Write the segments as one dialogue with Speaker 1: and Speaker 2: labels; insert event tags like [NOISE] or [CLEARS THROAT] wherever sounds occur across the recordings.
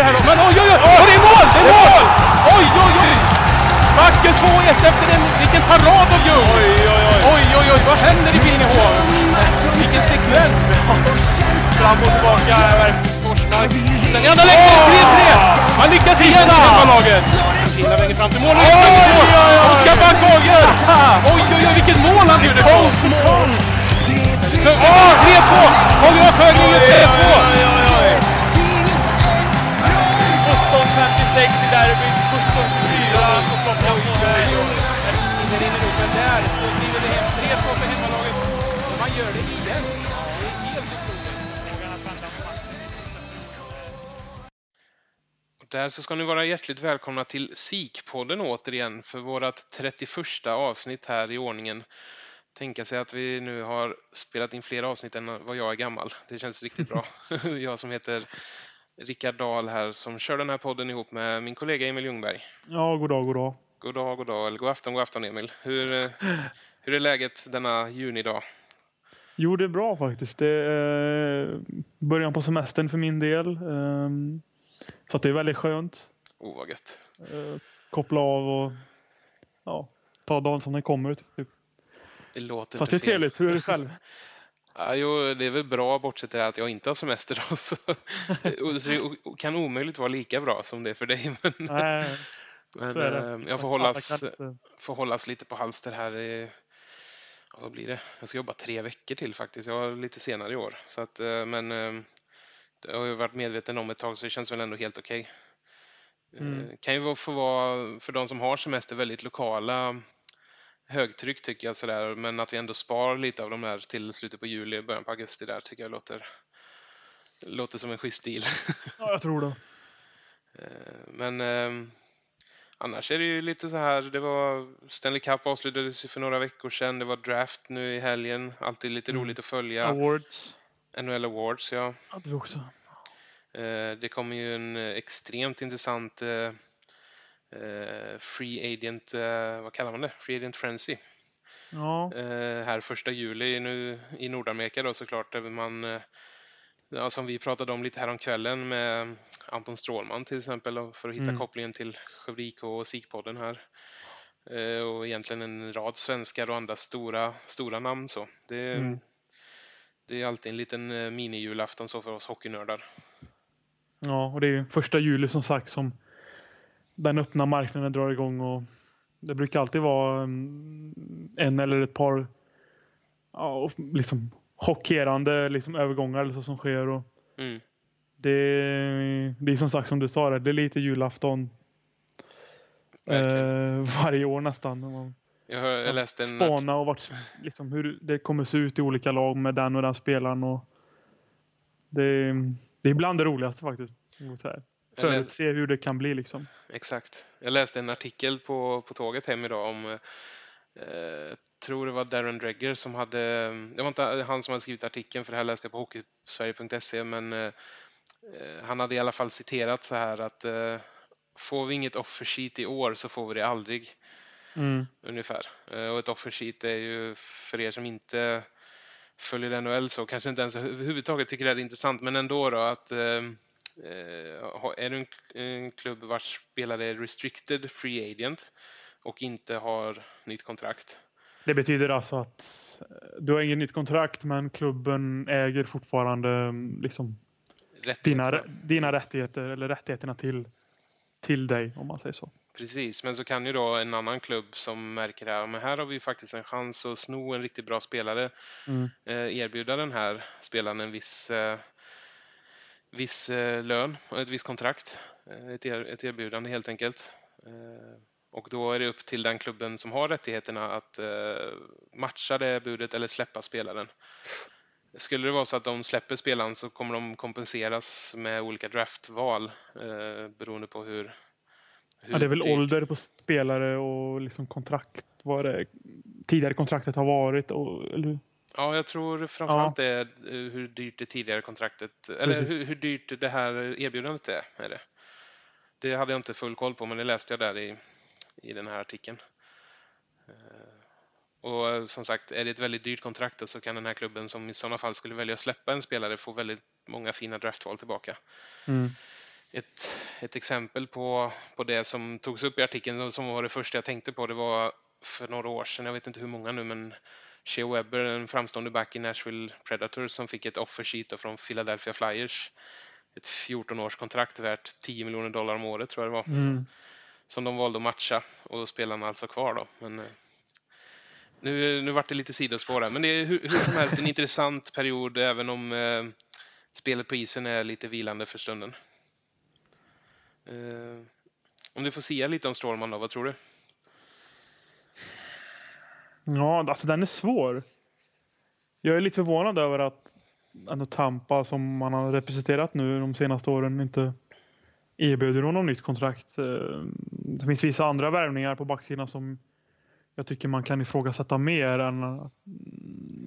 Speaker 1: det här då. Men oj, oj, oj! Och det är mål! Det är mål! Oj, oj, oj! Backen 2-1 efter en... Vilken parad av Ljung! Oj, oj, oj! Oj, oj, oj! Vad händer i Billingehov? Vilken sekvens! Fram och tillbaka Forsmark. Sen andra läget 3-3! Man lyckas igen hemmalaget! Finland längre fram till mål. Oj, oj! Oskar Backhagen! Oj, oj, oj! Vilket mål han gjorde! Konstmål! 3-2! Holger Sjögren gör 3-2! 17.56 i derbyt, 17.4 på klockan. Där så skriver det hem 3-2 för hemmalaget. Och man gör det igen. Det är helt otroligt. Där så ska ni vara hjärtligt välkomna till SIK-podden återigen för vårt 31 avsnitt här i ordningen. Tänka sig att vi nu har spelat in fler avsnitt än vad jag är gammal. Det känns riktigt bra. [LAUGHS] jag som heter Rickard Dahl här som kör den här podden ihop med min kollega Emil Ljungberg.
Speaker 2: Ja, god dag, god dag.
Speaker 1: God dag, god dag, eller god afton, god afton Emil. Hur, eh, [LAUGHS] hur är läget denna junidag?
Speaker 2: Jo, det är bra faktiskt. Det är början på semestern för min del. Ehm, så det är väldigt skönt.
Speaker 1: Oh, vad gött.
Speaker 2: Eh, koppla av och ja, ta dagen som den kommer. Typ.
Speaker 1: Det låter
Speaker 2: Så att det är trevligt. Hur är det själv? [LAUGHS]
Speaker 1: Ja, jo, det är väl bra bortsett från att jag inte har semester då. Så, [LAUGHS] så det kan omöjligt vara lika bra som det är för dig. Men,
Speaker 2: Nej,
Speaker 1: men eh, jag får hållas, får hållas lite på halster här. i- Ja, vad blir det? Jag ska jobba tre veckor till faktiskt. Jag har lite senare i år. Så att, eh, men eh, det har jag varit medveten om ett tag så det känns väl ändå helt okej. Eh,
Speaker 2: Mm.
Speaker 1: Kan ju få vara, för de som har semester, väldigt lokala högtryck tycker jag sådär. Men att vi ändå spar lite av de där till slutet på juli, början på augusti där tycker jag låter, låter som en schysst deal. [LAUGHS]
Speaker 2: Ja, jag tror det.
Speaker 1: Eh, Men eh, annars är det ju lite så här, det var Stanley Cup avslutades ju för några veckor sedan, det var draft nu i helgen, alltid lite
Speaker 2: Mm.
Speaker 1: roligt att följa.
Speaker 2: Awards
Speaker 1: NHL Awards, ja.
Speaker 2: hade vi också.
Speaker 1: Eh, Det kommer ju en eh, extremt intressant eh, Free Agent, eh, vad kallar man det? Free Agent Frenzy.
Speaker 2: Ja,
Speaker 1: eh, här första juli nu i Nordamerika då såklart. Där man, eh, ja, som vi pratade om lite här om kvällen med Anton Strålman till exempel för att hitta
Speaker 2: Mm.
Speaker 1: kopplingen till Skövde IK och SIK-podden här. Eh, och egentligen en rad svenskar och andra stora, stora namn så. Det,
Speaker 2: Mm.
Speaker 1: det är alltid en liten eh, mini-julafton så för oss hockeynördar.
Speaker 2: ja, och det är första juli som sagt som den öppna marknaden drar igång och det brukar alltid vara mm, en eller ett par ja, liksom chockerande liksom, övergångar eller så som sker. Och
Speaker 1: Mm.
Speaker 2: det, det är som sagt som du sa, det är lite julafton eh, varje år nästan.
Speaker 1: Jag, hör, jag läste en...
Speaker 2: spana och vart, liksom, hur det kommer se ut i olika lag med den och den spelaren. Och det, det är bland det roligaste faktiskt. mot här. Förutse hur det kan bli liksom.
Speaker 1: Exakt. Jag läste en artikel på, på tåget hem idag om, eh, tror det var Darren Dregger som hade, det var inte han som hade skrivit artikeln för det här läste jag på hockeysverige.se men eh, han hade i alla fall citerat så här att eh, får vi inget offer sheet i år så får vi det aldrig.
Speaker 2: Mm.
Speaker 1: Ungefär. Eh, Och ett offer sheet är ju för er som inte följer NHL så kanske inte ens överhuvudtaget tycker det är intressant men ändå då att eh, är du en, en klubb vars spelare är restricted free agent och inte har nytt kontrakt.
Speaker 2: Det betyder alltså att eh, du har inget nytt kontrakt men klubben äger fortfarande mm, liksom, dina,
Speaker 1: rättigheterna.
Speaker 2: dina rättigheter eller rättigheterna till, till dig om man säger så.
Speaker 1: Precis, men så kan ju då en annan klubb som märker här, men här har vi ju faktiskt en chans att sno en riktigt bra spelare
Speaker 2: Mm.
Speaker 1: eh, erbjuda den här spelaren en viss, eh, viss eh, lön och ett visst kontrakt. Eh, ett, ett erbjudande helt enkelt. Eh, och då är det upp till den klubben som har rättigheterna att matcha det budet eller släppa spelaren. Skulle det vara så att de släpper spelaren så kommer de kompenseras med olika draftval beroende på hur, hur
Speaker 2: Ja, det är väl ålder på spelare och liksom kontrakt. Vad det tidigare kontraktet har varit. Och, eller?
Speaker 1: Ja, jag tror framförallt det är eh, hur dyrt det tidigare kontraktet, eller hur, hur dyrt det här erbjudandet är. är det. det hade jag inte full koll på, men det läste jag där i, i den här artikeln. Eh, Och eh, som sagt, är det ett väldigt dyrt kontrakt så kan den här klubben som i sådana fall skulle välja att släppa en spelare få väldigt många fina draftval tillbaka.
Speaker 2: Mm.
Speaker 1: ett, ett exempel på, på det som togs upp i artikeln som var det första jag tänkte på. Det var för några år sedan, jag vet inte hur många nu, men Shea Webber, en framstående back i Nashville Predators som fick ett offer sheet från Philadelphia Flyers. Ett 14-årskontrakt värt 10 miljoner dollar om året tror jag det var. Mm. Som de valde att matcha och då spelar han alltså kvar då. Men, eh, nu, nu vart det lite sidospår här, men det är hur, hur som helst en intressant period även om eh, spelet på isen är lite vilande för stunden. Eh, om du får säga lite om Strålman då, vad tror du?
Speaker 2: Ja, alltså den är svår. Jag är lite förvånad över att ändå Tampa som man har representerat nu de senaste åren inte erbjuder honom nytt kontrakt. Eh, det finns vissa andra värvningar på backsidan som jag tycker man kan ifrågasätta mer än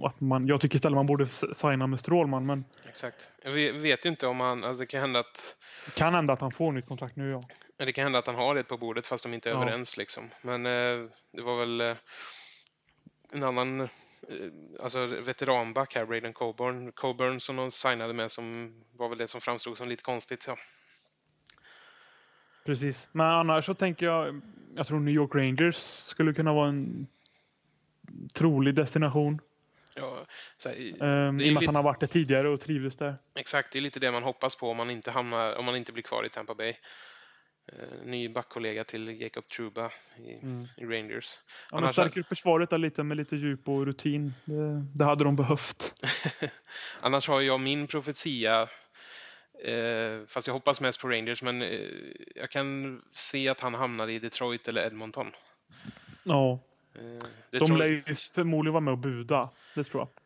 Speaker 2: att man, jag tycker istället man borde signa med Strålman. Men
Speaker 1: Exakt. Jag vet ju inte om han, alltså det kan hända att...
Speaker 2: Det kan hända att han får nytt kontrakt nu ja.
Speaker 1: Det kan hända att han har det på bordet fast de inte är ja. överens liksom. Men eh, det var väl eh, en annan eh, alltså veteranback här, Braden Coburn, Coburn som de signade med som var väl det som framstod som lite konstigt. Ja.
Speaker 2: Precis, men annars så tänker jag, jag tror New York Rangers skulle kunna vara en trolig destination.
Speaker 1: Ja,
Speaker 2: så här, um, I och med att han har varit där tidigare och trivdes där.
Speaker 1: Exakt, det är lite det man hoppas på om man inte, hamnar, om man inte blir kvar i Tampa Bay. Uh, ny backkollega till Jacob Truba i, mm. i Rangers.
Speaker 2: Ja, Annars stärker upp försvaret där lite med lite djup och rutin. Det, det hade de behövt. [LAUGHS]
Speaker 1: Annars har jag min profetia Eh, fast jag hoppas mest på Rangers, men eh, jag kan se att han hamnar i Detroit eller Edmonton.
Speaker 2: Ja. Eh, Detroit... De lär ju förmodligen vara med och buda, det tror jag.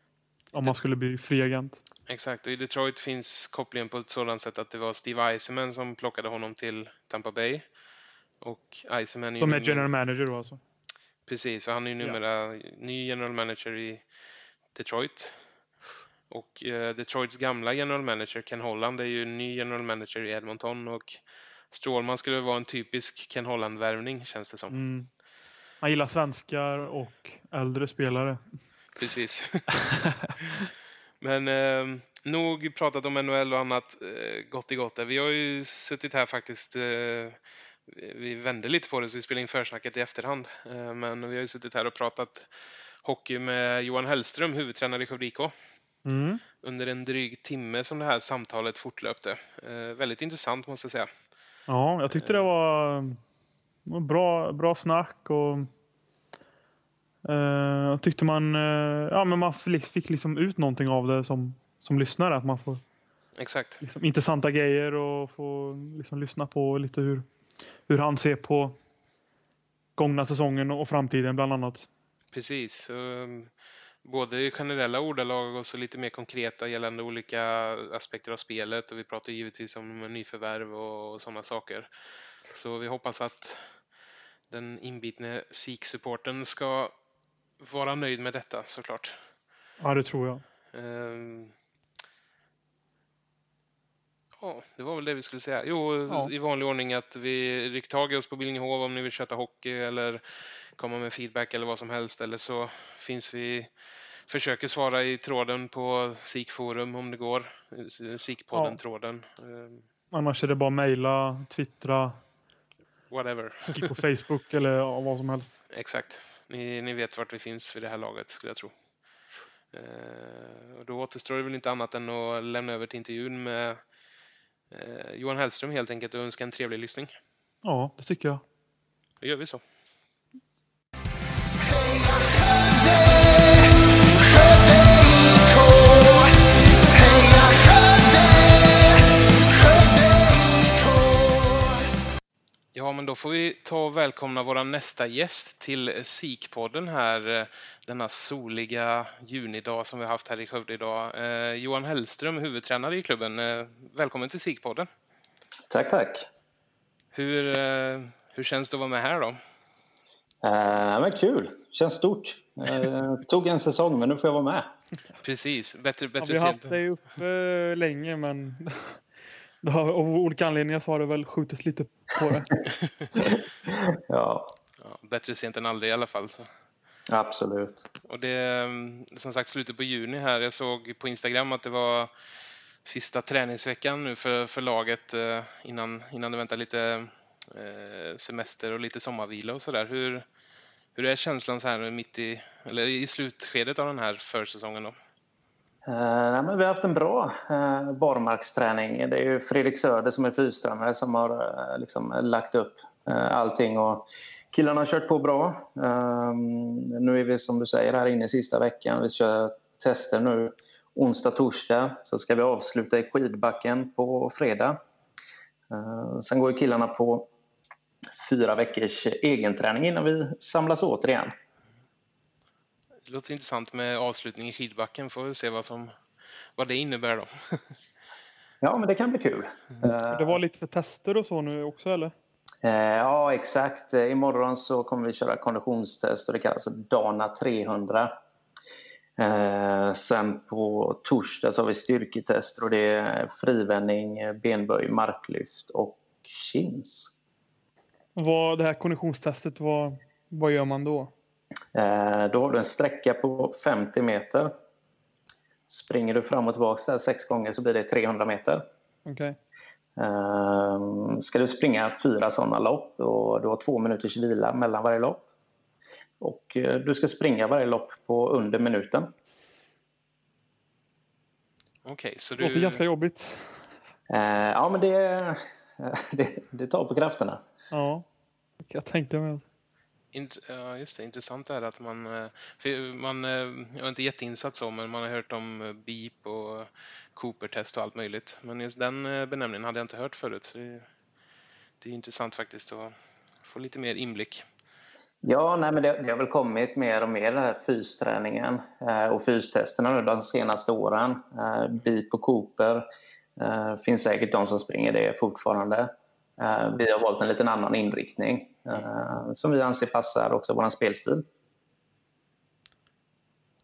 Speaker 2: Om man skulle bli fri agent.
Speaker 1: Exakt, och i Detroit finns kopplingen på ett sådant sätt att det var Steve Eisenman som plockade honom till Tampa Bay. Och Eisenman
Speaker 2: Som är general manager då alltså?
Speaker 1: Precis, och han är ju numera ja. ny general manager i Detroit. Och eh, Detroits gamla general manager Ken Holland är ju ny general manager i Edmonton och Strålman skulle vara en typisk Ken Holland-värvning känns det som. Mm.
Speaker 2: Han gillar svenskar och äldre spelare.
Speaker 1: Precis. [LAUGHS] Men eh, nog pratat om NHL och annat eh, gott i gott. Vi har ju suttit här faktiskt eh, vi vände lite på det så vi spelade in försnacket i efterhand. Eh, men vi har ju suttit här och pratat hockey med Johan Hellström, huvudtränare i Skövde IK. Mm. Under en dryg timme som det här samtalet fortlöpte. Eh, väldigt intressant måste jag säga.
Speaker 2: Ja, jag tyckte det var, var bra, bra snack och eh, tyckte man, eh, ja, men man fick liksom ut någonting av det som, som lyssnare. Att man får
Speaker 1: Exakt.
Speaker 2: Liksom, intressanta grejer och få liksom, lyssna på lite hur, hur han ser på gångna säsongen och framtiden bland annat.
Speaker 1: Precis. Um både i generella ordalag och så lite mer konkreta gällande olika aspekter av spelet och vi pratar givetvis om nyförvärv och sådana saker. Så vi hoppas att den inbitne SIK-supporten ska vara nöjd med detta såklart.
Speaker 2: Ja, det tror jag. Um,
Speaker 1: ja, det var väl det vi skulle säga. Jo, ja. i vanlig ordning att vi tag i oss på Billingehov om ni vill köta hockey eller komma med feedback eller vad som helst eller så finns vi försöker svara i tråden på SIK-forum om det går. SIK-podden-tråden. Ehm.
Speaker 2: Annars är det bara mejla, twittra.
Speaker 1: Whatever.
Speaker 2: Skriv på [LAUGHS] Facebook eller vad som helst.
Speaker 1: Exakt. Ni, ni vet vart vi finns vid det här laget skulle jag tro. Uh, och då återstår det väl inte annat än att lämna över till intervjun med uh, Johan Hellström helt enkelt och önska en trevlig lyssning.
Speaker 2: Ja, det tycker jag.
Speaker 1: Då gör vi så. Men då får vi ta och välkomna vår nästa gäst till SIK-podden här eh, denna soliga junidag som vi har haft här i Skövde idag. Eh, Johan Hellström, huvudtränare i klubben. Eh, välkommen till SIK-podden.
Speaker 3: Tack, tack.
Speaker 1: Hur, eh, hur känns det att vara med här då?
Speaker 3: Uh, men kul, känns stort. Uh, tog en säsong, men nu får jag vara med.
Speaker 1: Precis, bättre, bättre
Speaker 2: ja, Vi har haft dig uppe länge, men har, av olika anledningar så har det väl skjutits lite på det. [LAUGHS]
Speaker 3: ja.
Speaker 1: ja. Bättre sent än aldrig i alla fall. Så.
Speaker 3: Absolut.
Speaker 1: Och det som sagt slutet på juni här. Jag såg på Instagram att det var sista träningsveckan nu för, för laget eh, innan, innan det väntar lite eh, semester och lite sommarvila och sådär. Hur, hur är känslan så här mitt i, eller i slutskedet av den här försäsongen då?
Speaker 3: Uh, men vi har haft en bra uh, barmarksträning. Det är ju Fredrik Söder som är fystränare som har uh, liksom, lagt upp uh, allting. Och killarna har kört på bra. Uh, nu är vi som du säger här inne i sista veckan. Vi kör tester nu onsdag, torsdag. Så ska vi avsluta i skidbacken på fredag. Ehm, sen går killarna på fyra veckors egenträning innan vi samlas återigen.
Speaker 1: Det låter intressant med avslutning i skidbacken. Får vi se vad, som, vad det innebär då. [LAUGHS]
Speaker 3: ja, men det kan bli kul.
Speaker 2: Det var lite tester och så nu också, eller?
Speaker 3: Eh, ja, exakt. Imorgon så kommer vi köra konditionstest och det kallas Dana 300. Eh, sen på torsdag så har vi styrketester och det är frivändning, benböj, marklyft och chins.
Speaker 2: Vad, det här konditionstestet, vad, vad gör man då?
Speaker 3: Eh, då har du en sträcka på 50 meter. Springer du fram och tillbaka där sex gånger så blir det 300 meter.
Speaker 2: Okay.
Speaker 3: Eh, ska du springa fyra sådana lopp och du har två minuters vila mellan varje lopp. Och eh, du ska springa varje lopp på under minuten.
Speaker 1: Okej, okay, så
Speaker 2: du... Det låter ganska jobbigt.
Speaker 3: Ja, men det, [LAUGHS] det, det tar på krafterna.
Speaker 2: Ja, jag tänka mig.
Speaker 1: Ja, just det. Intressant är att man, eh, man, eh, jag är inte jätteinsatt så, men man har hört om eh, BIP och Cooper-test och allt möjligt. Men just den benämningen hade jag inte hört förut. Det, det är intressant faktiskt att få lite mer inblick.
Speaker 3: Ja, nej, men det, det, har väl kommit mer och mer den här fysträningen och fystesterna nu de senaste åren. BIP och Cooper. Det finns säkert de som springer det fortfarande. Eh, vi har valt en liten annan inriktning eh, som vi anser passar också vår spelstil.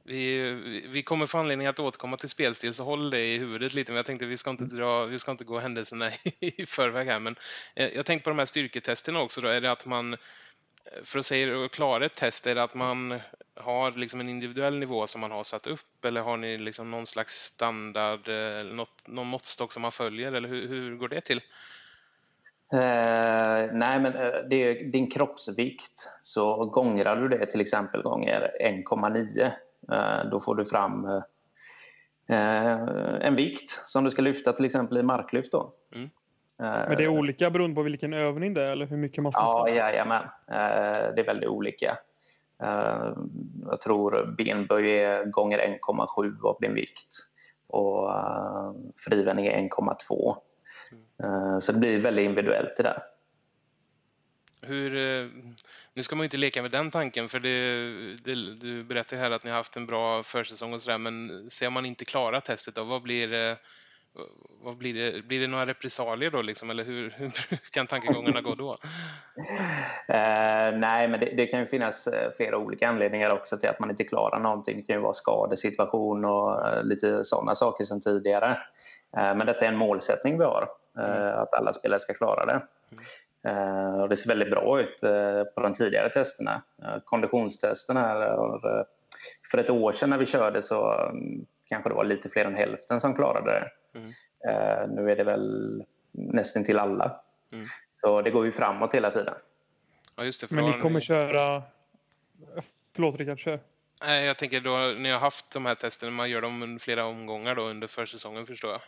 Speaker 1: Vi, vi kommer få anledning att återkomma till spelstil, så håll det i huvudet lite. Men jag tänkte vi ska inte, dra, vi ska inte gå händelserna [LAUGHS] i förväg här. Men eh, jag tänkte på de här styrketesterna också. Då. Är det att man, för att säga, klara ett test, är det att man har liksom en individuell nivå som man har satt upp? Eller har ni liksom någon slags standard, något, någon måttstock som man följer? Eller hur, hur går det till?
Speaker 3: Eh, nej, men eh, det är din kroppsvikt. Så gångrar du det till exempel gånger 1,9 eh, då får du fram eh, en vikt som du ska lyfta till exempel i marklyft. Då. Mm.
Speaker 2: Men det är olika beroende på vilken övning det är eller hur mycket man ska
Speaker 3: ja, ta? Jajamän, det är väldigt olika. Jag tror benböj är gånger 1,7 av din vikt och frivändning är 1,2. Eh, så det blir väldigt individuellt det där.
Speaker 1: Hur, eh, nu ska man ju inte leka med den tanken för det, det, du berättar här att ni har haft en bra försäsong och sådär men ser man inte klara testet då, vad blir eh, vad blir det? Blir det några repressalier då liksom, eller hur, hur [LAUGHS] kan tankegångarna gå då? [LAUGHS]
Speaker 3: Eh, nej, men det, det, kan ju finnas eh, flera olika anledningar också till att man inte klarar någonting. Det kan ju vara skadesituation och eh, lite sådana saker sedan tidigare. Eh, men detta är en målsättning vi har. eh, Att alla spelare ska klara det. Mm. Och det ser väldigt bra ut eh, på de tidigare testerna. Konditionstesterna, här, för ett år sedan när vi körde så mm, kanske det var lite fler än hälften som klarade det. Mm. Nu är det väl nästan till alla. Mm. Så det går ju framåt hela tiden.
Speaker 1: Ja, det,
Speaker 2: Men ni kommer köra... Förlåt Rickard, kör.
Speaker 1: Nej, jag tänker då ni har haft de här testerna, man gör dem flera omgångar då under försäsongen förstår jag.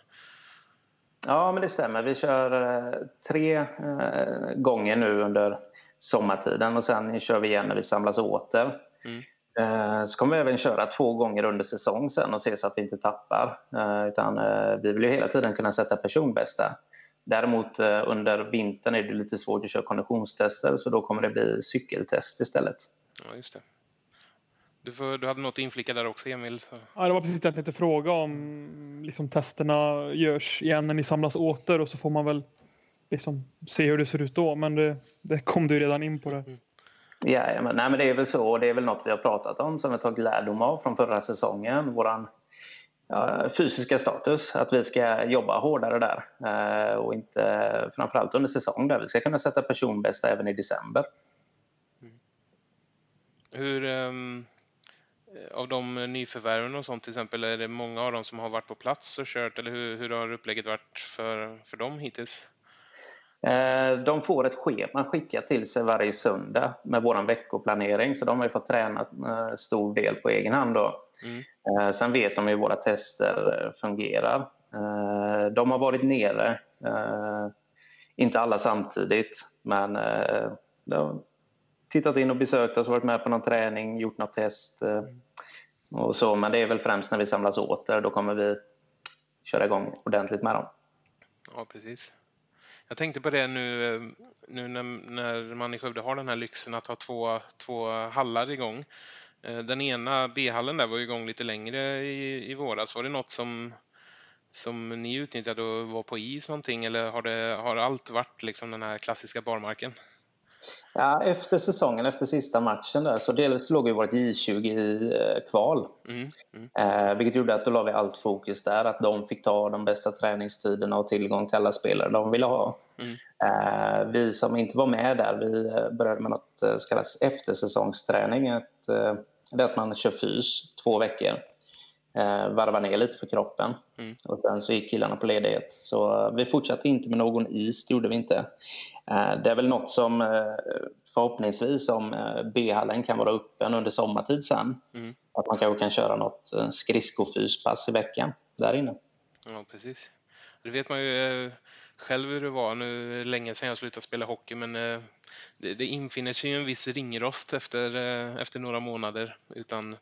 Speaker 3: Ja, men det stämmer. Vi kör eh, tre eh, gånger nu under sommartiden och sen kör vi igen när vi samlas åter. Mm. Eh, så kommer vi även köra två gånger under säsong sen och se så att vi inte tappar. Utan vi vill ju hela tiden kunna sätta personbästa. Däremot under vintern är det lite svårt att köra konditionstester så då kommer det bli cykeltest istället.
Speaker 1: Ja, just det. Du, får, du hade något att inflika där också Emil. Så.
Speaker 2: Ja, det var precis det jag tänkte fråga om. Liksom, testerna görs igen när ni samlas åter och så får man väl liksom, se hur det ser ut då. Men det, det kom du redan in på det. Mm.
Speaker 3: Ja, men, nej, men det är väl så. Det är väl något vi har pratat om som vi tagit lärdom av från förra säsongen. Våran ja, fysiska status. Att vi ska jobba hårdare där. Eh, och inte framförallt under säsong där vi ska kunna sätta personbästa även i december.
Speaker 1: Mm. Hur... Um av de nyförvärven och sånt till exempel, är det många av dem som har varit på plats och kört eller hur, hur har upplägget varit för, för dem hittills?
Speaker 3: Eh, de får ett schema skickat till sig varje söndag med vår veckoplanering så de har fått träna en stor del på egen hand. Då. Mm. Sen vet de hur våra tester fungerar. De har varit nere, inte alla samtidigt, men de har tittat in och besökt oss, varit med på någon träning, gjort något test och så. Men det är väl främst när vi samlas åter, då kommer vi köra igång ordentligt med dem.
Speaker 1: Ja, precis. Jag tänkte på det nu, eh, nu när, när man i Skövde har den här lyxen att ha två, två hallar igång. Eh, den ena B-hallen där var igång lite längre i, i våras. Var det något som, som ni utnyttjade och var på is någonting eller har, det, har allt varit liksom den här klassiska barmarken?
Speaker 3: Ja, efter säsongen, efter sista matchen där, så dels låg ju vårt J20 i eh, kval. Mm, mm. Eh, vilket gjorde att då la vi allt fokus där, att de fick ta de bästa träningstiderna och tillgång till alla spelare de ville ha. Mm. Eh, vi som inte var med där, vi eh, började med något eh, så kallat eftersäsongsträning. Ett, det är att man kör fys två veckor eh, varva ner lite för kroppen. Mm. Och sen så gick killarna på ledighet. Så vi fortsatte inte med någon is, det gjorde vi inte. Eh, det är väl något som eh, förhoppningsvis om eh, B-hallen kan vara öppen under sommartid sen. Mm. Att man kanske kan köra något skridskofyspass i veckan där inne.
Speaker 1: Ja, precis. Det vet man ju själv hur det var. Nu länge sedan jag slutade spela hockey men det, det infinner sig ju en viss ringrost efter, efter några månader. Utan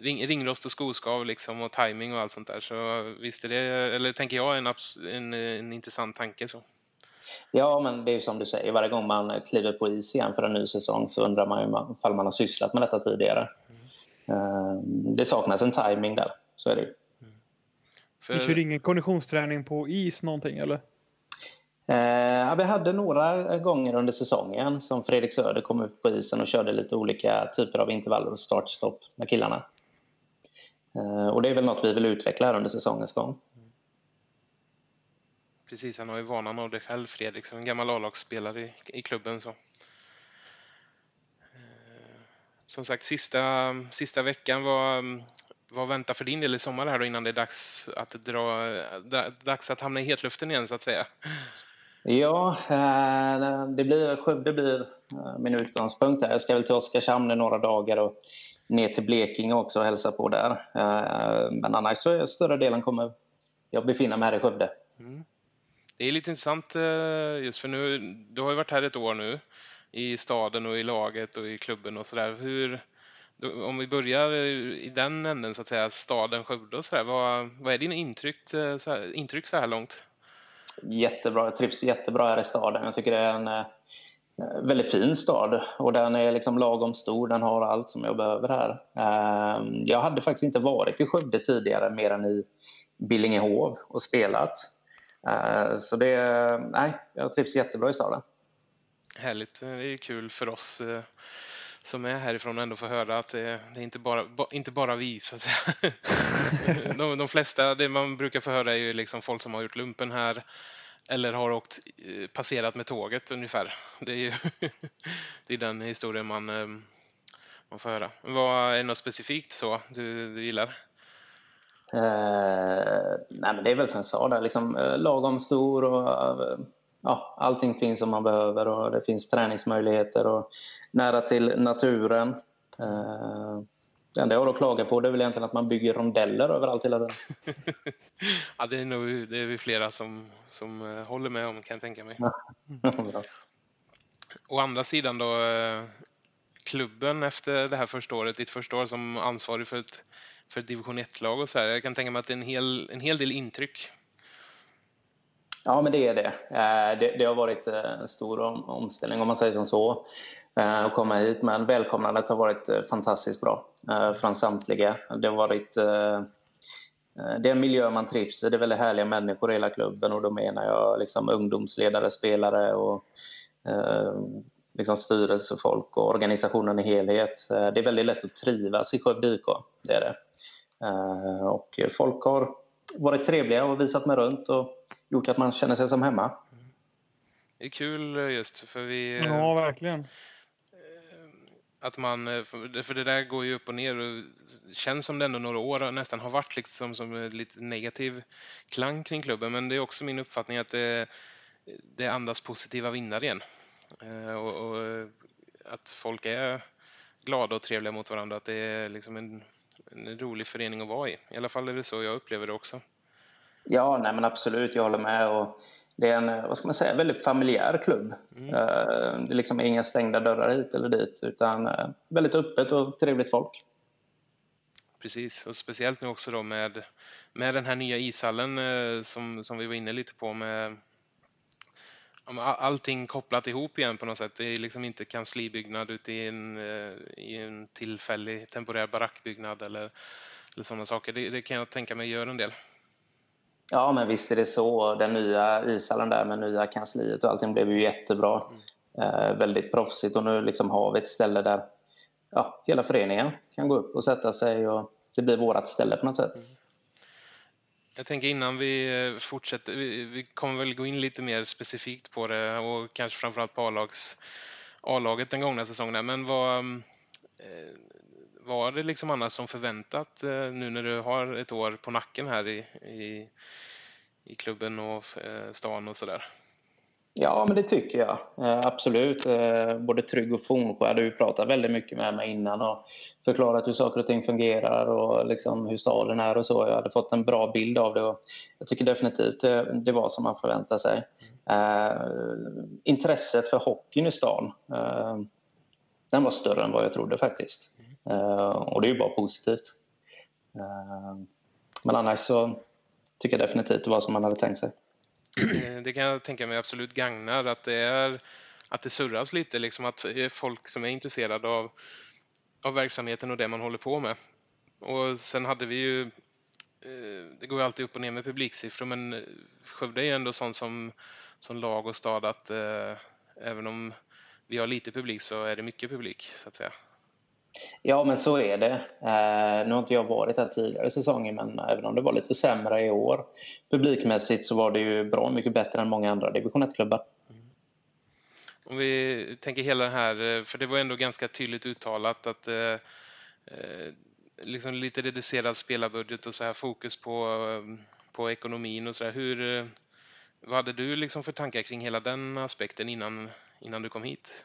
Speaker 1: ring, ringrost och skoskav liksom och timing och allt sånt där. Så visst är det, eller tänker jag, en, en, en intressant tanke. så.
Speaker 3: Ja, men det är som du säger, varje gång man kliver på is igen för en ny säsong så undrar man ju ifall man har sysslat med detta tidigare. Mm. Det saknas en timing där, så är det ju. Mm.
Speaker 2: För... Ni kör ingen konditionsträning på is någonting eller?
Speaker 3: Eh, vi hade några gånger under säsongen som Fredrik Söder kom upp på isen och körde lite olika typer av intervaller och startstopp med killarna. Eh, och det är väl något vi vill utveckla här under säsongens gång.
Speaker 1: Precis, han har ju vanan av det själv, Fredrik, som en gammal A-lagsspelare i, i klubben. Så. Eh, som sagt, sista, sista veckan, vad, vad väntar för din del i sommar här då innan det är dags att, dra, eh, dags att hamna i hetluften igen, så att säga?
Speaker 3: Ja, eh, det blir, Skövde blir eh, min utgångspunkt. Här. Jag ska väl till Oskarshamn i några dagar och ner till Blekinge också och hälsa på där. Eh, men annars så är större delen kommer jag befinna mig här i Skövde. Mm.
Speaker 1: Det är lite intressant just för nu, du har ju varit här ett år nu i staden och i laget och i klubben och sådär. Hur, om vi börjar i den änden så att säga, staden Skövde och sådär, vad, vad är dina intryck så här, intryck så här långt?
Speaker 3: Jättebra, jag trivs jättebra här i staden. Jag tycker det är en eh, väldigt fin stad och den är liksom lagom stor, den har allt som jag behöver här. Ehm, jag hade faktiskt inte varit i Skövde tidigare mer än i Billingehov och spelat. Eh, så det, nej, jag trivs jättebra i staden.
Speaker 1: Härligt, det är kul för oss eh, som är härifrån ändå få höra att det, det är inte bara, inte bara vi så att säga. [LAUGHS] de, de flesta, det man brukar få höra är ju liksom folk som har gjort lumpen här eller har åkt, eh, passerat med tåget ungefär. Det är ju [LAUGHS] det är den historien man, man får höra. Vad är det något specifikt så du, du gillar?
Speaker 3: Eh, nej, men det är väl som jag sa, där, liksom, eh, lagom stor och eh, ja, allting finns som man behöver och det finns träningsmöjligheter och nära till naturen. Eh, det enda jag har att klaga på det är väl egentligen att man bygger rondeller överallt hela tiden. [LAUGHS]
Speaker 1: ja, det är nog det är vi flera som, som eh, håller med om kan jag tänka mig. [LAUGHS] Å andra sidan då, eh, klubben efter det här första året, ditt första år som ansvarig för ett för ett division 1-lag och så här. Jag kan tänka mig att det är en hel, en hel del intryck.
Speaker 3: Ja, men det är det. Eh, det, det har varit eh, en stor omställning om man säger som så eh, att komma hit. Men välkomnandet har varit fantastiskt bra från samtliga. Det har varit det är en miljö man trivs i. Det är väldigt härliga människor i hela klubben och då menar jag liksom ungdomsledare, spelare och liksom styrelsefolk och organisationen i helhet. Det är väldigt lätt att trivas i Skövde IK. Det är det. Eh, och folk har varit trevliga och visat mig runt och gjort att man känner sig som hemma.
Speaker 1: Det är kul just för vi...
Speaker 2: Ja, verkligen.
Speaker 1: att man, eh, för det där går ju upp och ner och känns som det ändå några år nästan har varit liksom som lite negativ klang kring klubben. Men det är också min uppfattning att det, det andas positiva vinnare igen. Eh, och, och, att folk är glada och trevliga mot varandra. Att det är liksom en, en rolig förening att vara i. I alla fall är det så jag upplever det också.
Speaker 3: Ja, nej men absolut. Jag håller med. Och det är en vad ska man säga, väldigt familjär klubb. Mm. Eh, det är liksom inga stängda dörrar hit eller dit utan eh, väldigt öppet och trevligt folk.
Speaker 1: Precis, och speciellt nu också då med, med den här nya ishallen eh, som, som vi var inne lite på med allting kopplat ihop igen på något sätt. Det är liksom inte kanslibyggnad ute i en, i en tillfällig temporär barackbyggnad eller, eller sådana saker. Det, det kan jag tänka mig gör en del.
Speaker 3: Ja, men visst är det så. Den nya ishallen där med nya kansliet och allting blev ju jättebra. Mm. Eh, väldigt proffsigt och nu liksom har vi ett ställe där ja, hela föreningen kan gå upp och sätta sig och det blir vårt ställe på något sätt. Mm.
Speaker 1: Jag tänker innan vi eh, fortsätter, vi, vi, kommer väl gå in lite mer specifikt på det och kanske framförallt på A-lags, A-laget den gångna säsongen. Men vad, mm, eh, var det liksom annars som förväntat eh, nu när du har ett år på nacken här i, i, i klubben och stan och sådär?
Speaker 3: Ja, men det tycker jag. Eh, absolut. Eh, både Trygg och Fornsjö hade ju pratat väldigt mycket med mig innan och förklarat hur saker och ting fungerar och liksom hur staden är och så. Jag hade fått en bra bild av det och jag tycker definitivt det, det var som man förväntade sig. Mm. intresset för hockeyn i stan, eh, den var större än vad jag trodde faktiskt. Och det är ju bara positivt. Men annars så tycker jag definitivt det var som man hade tänkt sig.
Speaker 1: Eh, det kan jag tänka mig absolut gagnar att det är att det surras lite, liksom att eh, folk som är intresserade av, av verksamheten och det man håller på med. Och sen hade vi ju, eh, det går ju alltid upp och ner med publiksiffror, men Skövde är ju ändå sånt som, som lag och stad att eh, även om vi har lite publik så är det mycket publik så att säga.
Speaker 3: Ja, men så är det. Eh, nu har inte jag varit här tidigare säsonger men även om det var lite sämre i år publikmässigt så var det ju bra mycket bättre än många andra division 1-klubbar. Mm.
Speaker 1: Om vi tänker hela det här, eh, för det var ändå ganska tydligt uttalat att eh, eh, liksom lite reducerad spelarbudget och så här fokus på, eh, på ekonomin och så här. Hur, vad hade du liksom för tankar kring hela den aspekten innan, innan du kom hit?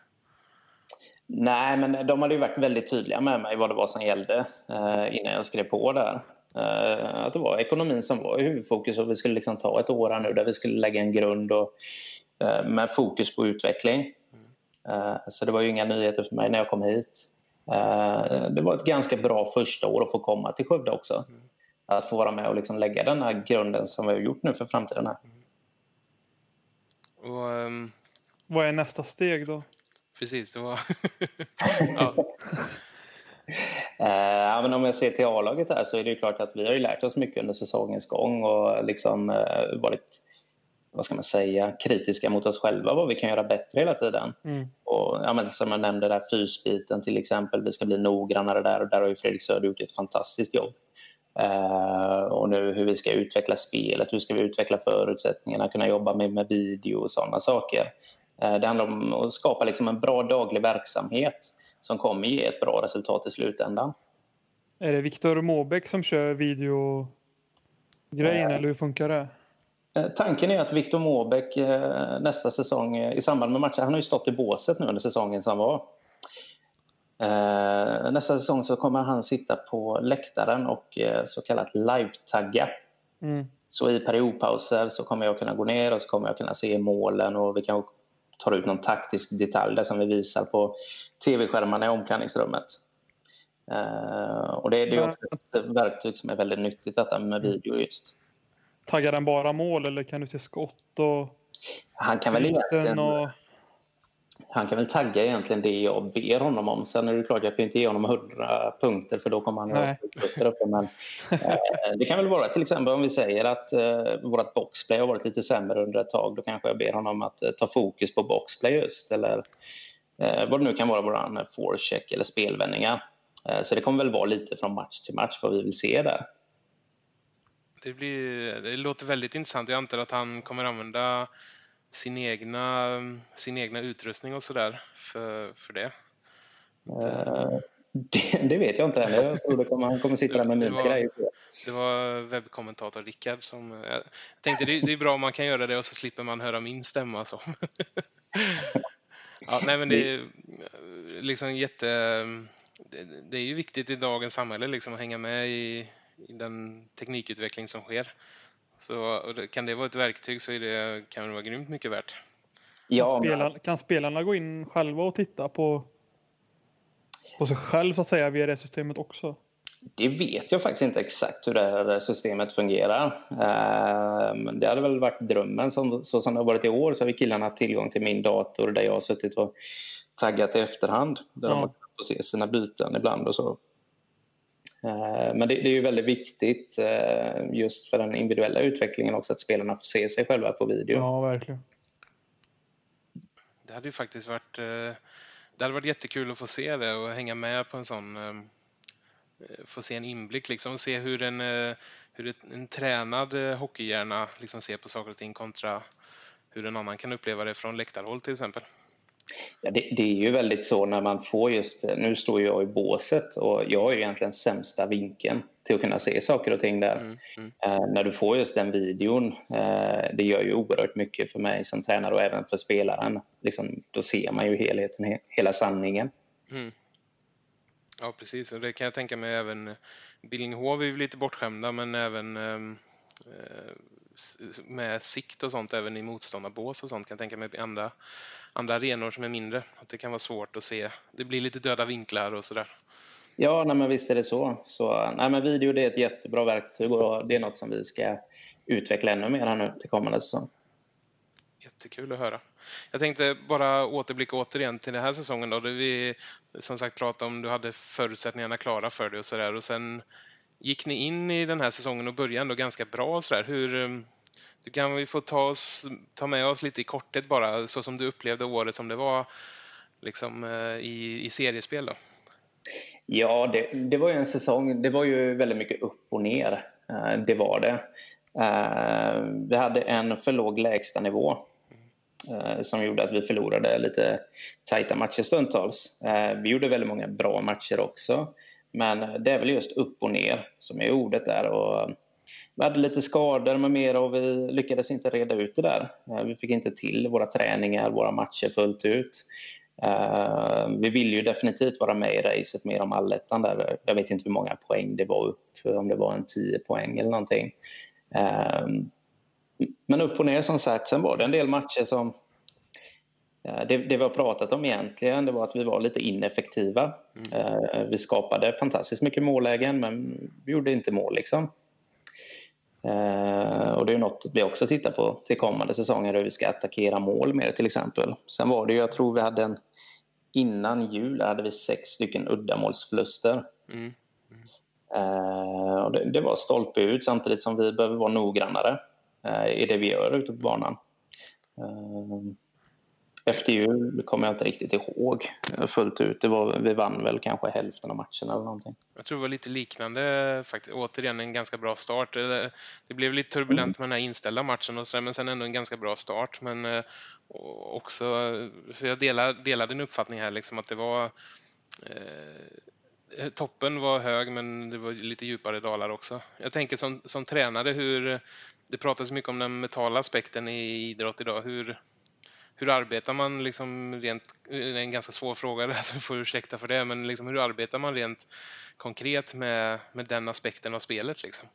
Speaker 3: Nej, men de hade ju varit väldigt tydliga med mig vad det var som gällde eh, innan jag skrev på där. Eh, att det var ekonomin som var i huvudfokus och vi skulle liksom ta ett år nu där vi skulle lägga en grund och, eh, med fokus på utveckling. Eh, så det var ju inga nyheter för mig när jag kom hit. Eh, det var ett ganska bra första år att få komma till Skövde också. Att få vara med och liksom lägga den här grunden som vi har gjort nu för framtiden. Här.
Speaker 2: Och, um... Vad är nästa steg då?
Speaker 1: Precis. Det var... [LAUGHS]
Speaker 3: ja. Eh, men om jag ser till A-laget här så är det klart att vi har lärt oss mycket under säsongens gång och liksom uh, varit vad ska man säga, kritiska mot oss själva vad vi kan göra bättre hela tiden. Mm. Och, ja, men, som jag nämnde, där fysbiten till exempel, vi ska bli noggrannare där och där har ju Fredrik Söder gjort ett fantastiskt jobb. Uh, och nu hur vi ska utveckla spelet, hur ska vi utveckla förutsättningarna, kunna jobba med, med video och sådana saker. Eh, det handlar om att skapa liksom en bra daglig verksamhet som kommer ge ett bra resultat i slutändan.
Speaker 2: Är det Viktor Måbäck som kör videogrejen äh, eller hur funkar det?
Speaker 3: Eh, tanken är att Viktor Måbäck nästa säsong i samband med matchen, han har ju stått i båset nu under säsongen som var. Nästa säsong så kommer han sitta på läktaren och så kallat live-tagga. Mm. Så i periodpauser så kommer jag kunna gå ner och så kommer jag kunna se målen och vi kan tar ut någon taktisk detalj där som vi visar på tv-skärmarna i omklädningsrummet. Uh, och det, det är också ett verktyg som är väldigt nyttigt detta med video just.
Speaker 2: Taggar den bara mål eller kan du se skott och
Speaker 3: han kan väl egentligen, och... Han kan väl tagga egentligen det jag ber honom om. Sen är det klart, jag kan inte ge honom 100 punkter för då kommer han att uppe. Men eh, det kan väl vara till exempel om vi säger att eh, vårt boxplay har varit lite sämre under ett tag. Då kanske jag ber honom att eh, ta fokus på boxplay just. Eller eh, vad det nu kan vara, vår forecheck eller spelvändningar. Eh, så det kommer väl vara lite från match till match vad vi vill se där.
Speaker 1: Det, blir, det låter väldigt intressant. Jag antar att han kommer använda sin egna, sin egna utrustning och sådär för, för det.
Speaker 3: Uh, det, det, vet jag inte än. Jag tror kommer, han kommer sitta där med mina grejer.
Speaker 1: Det var webbkommentator Rickard som... Jag tänkte det, det är bra om man kan göra det och så slipper man höra min stämma. Så. ja, nej, men det är liksom jätte... Det, det är ju viktigt i dagens samhälle liksom att hänga med i, i den teknikutveckling som sker. Så kan det vara ett verktyg så är det, kan det vara grymt mycket värt.
Speaker 2: Ja, kan, spelarna, kan spelarna gå in själva och titta på, på sig själv så att säga via det systemet också?
Speaker 3: Det vet jag faktiskt inte exakt hur det här systemet fungerar. Men det hade väl varit drömmen. så som det har varit i år så har vi killarna haft tillgång till min dator där jag har suttit och taggat i efterhand. Där ja. de har fått se sina byten ibland och så. Men det, är ju väldigt viktigt just för den individuella utvecklingen också att spelarna får se sig själva på video.
Speaker 2: Ja, verkligen.
Speaker 1: Det hade ju faktiskt varit det hade varit jättekul att få se det och hänga med på en sån Eh, få se en inblick liksom och se hur en, eh, hur en tränad eh, hockeyhjärna liksom ser på saker och ting kontra hur en annan kan uppleva det från läktarhåll till exempel.
Speaker 3: Ja, det, det, är ju väldigt så när man får just, nu står jag i båset och jag har ju egentligen sämsta vinkeln till att kunna se saker och ting där. Mm, mm. Eh, när du får just den videon, eh, det gör ju oerhört mycket för mig som tränare och även för spelaren. Liksom, då ser man ju helheten, he, hela sanningen. Mm.
Speaker 1: Ja, precis. Och det kan jag tänka mig även Billinghov är ju lite bortskämda, men även ehm, eh, med sikt och sånt, även i motståndarbås och sånt kan jag tänka mig andra, andra arenor som är mindre. Att det kan vara svårt att se. Det blir lite döda vinklar och sådär.
Speaker 3: Ja, nej, men visst är det så. så nej, men video det är ett jättebra verktyg och det är något som vi ska utveckla ännu mer här nu till kommande säsong.
Speaker 1: Jättekul att höra. Jag tänkte bara återblicka återigen till den här säsongen då. vi som sagt pratade om du hade förutsättningarna klara för dig och sådär och sen gick ni in i den här säsongen och började ändå ganska bra och sådär. Hur, du kan vi få ta, oss, ta med oss lite i korthet bara så som du upplevde året som det var liksom eh, i, i seriespel då?
Speaker 3: Ja, det, det var ju en säsong. Det var ju väldigt mycket upp och ner. Eh, det var det. Eh, vi hade en för låg lägstanivå som gjorde att vi förlorade lite tajta matcher stundtals. Vi gjorde väldigt många bra matcher också. Men det är väl just upp och ner som är ordet där. Och vi hade lite skador med mera och vi lyckades inte reda ut det där. Eh, vi fick inte till våra träningar, våra matcher fullt ut. Vi vill ju definitivt vara med i racet mer om allettan där. Jag vet inte hur många poäng det var upp, om det var en 10 poäng eller någonting. Men upp och ner som sagt. Sen var det en del matcher som... Det, det vi har pratat om egentligen det var att vi var lite ineffektiva. Mm. Vi skapade fantastiskt mycket mållägen men vi gjorde inte mål. Liksom. Och det är något vi också tittar på till kommande säsonger hur vi ska attackera mål mer till exempel. Sen var det ju, jag tror vi hade en... Innan jul hade vi sex stycken uddamålsförluster. Mm. Mm. Och det, det var stolpe ut samtidigt som vi behöver vara noggrannare. Eh, i det vi gör ute på banan. Eh, efter jul kommer jag inte riktigt ihåg fullt ut. Det var, vi vann väl kanske hälften av matchen eller någonting.
Speaker 1: Jag tror det var lite liknande faktiskt. Återigen en ganska bra start. Det, det blev lite turbulent med den här inställda matchen och så men sen ändå en ganska bra start. Men eh, också, för jag delar, delar din uppfattning här liksom att det var eh, toppen var hög men det var lite djupare dalar också. Jag tänker som, som tränare hur det pratas mycket om den mentala aspekten i idrott idag. Hur, hur arbetar man liksom rent, det är en ganska svår fråga där [LAUGHS] så får ursäkta för det, men liksom hur arbetar man rent konkret med, med den aspekten av spelet liksom?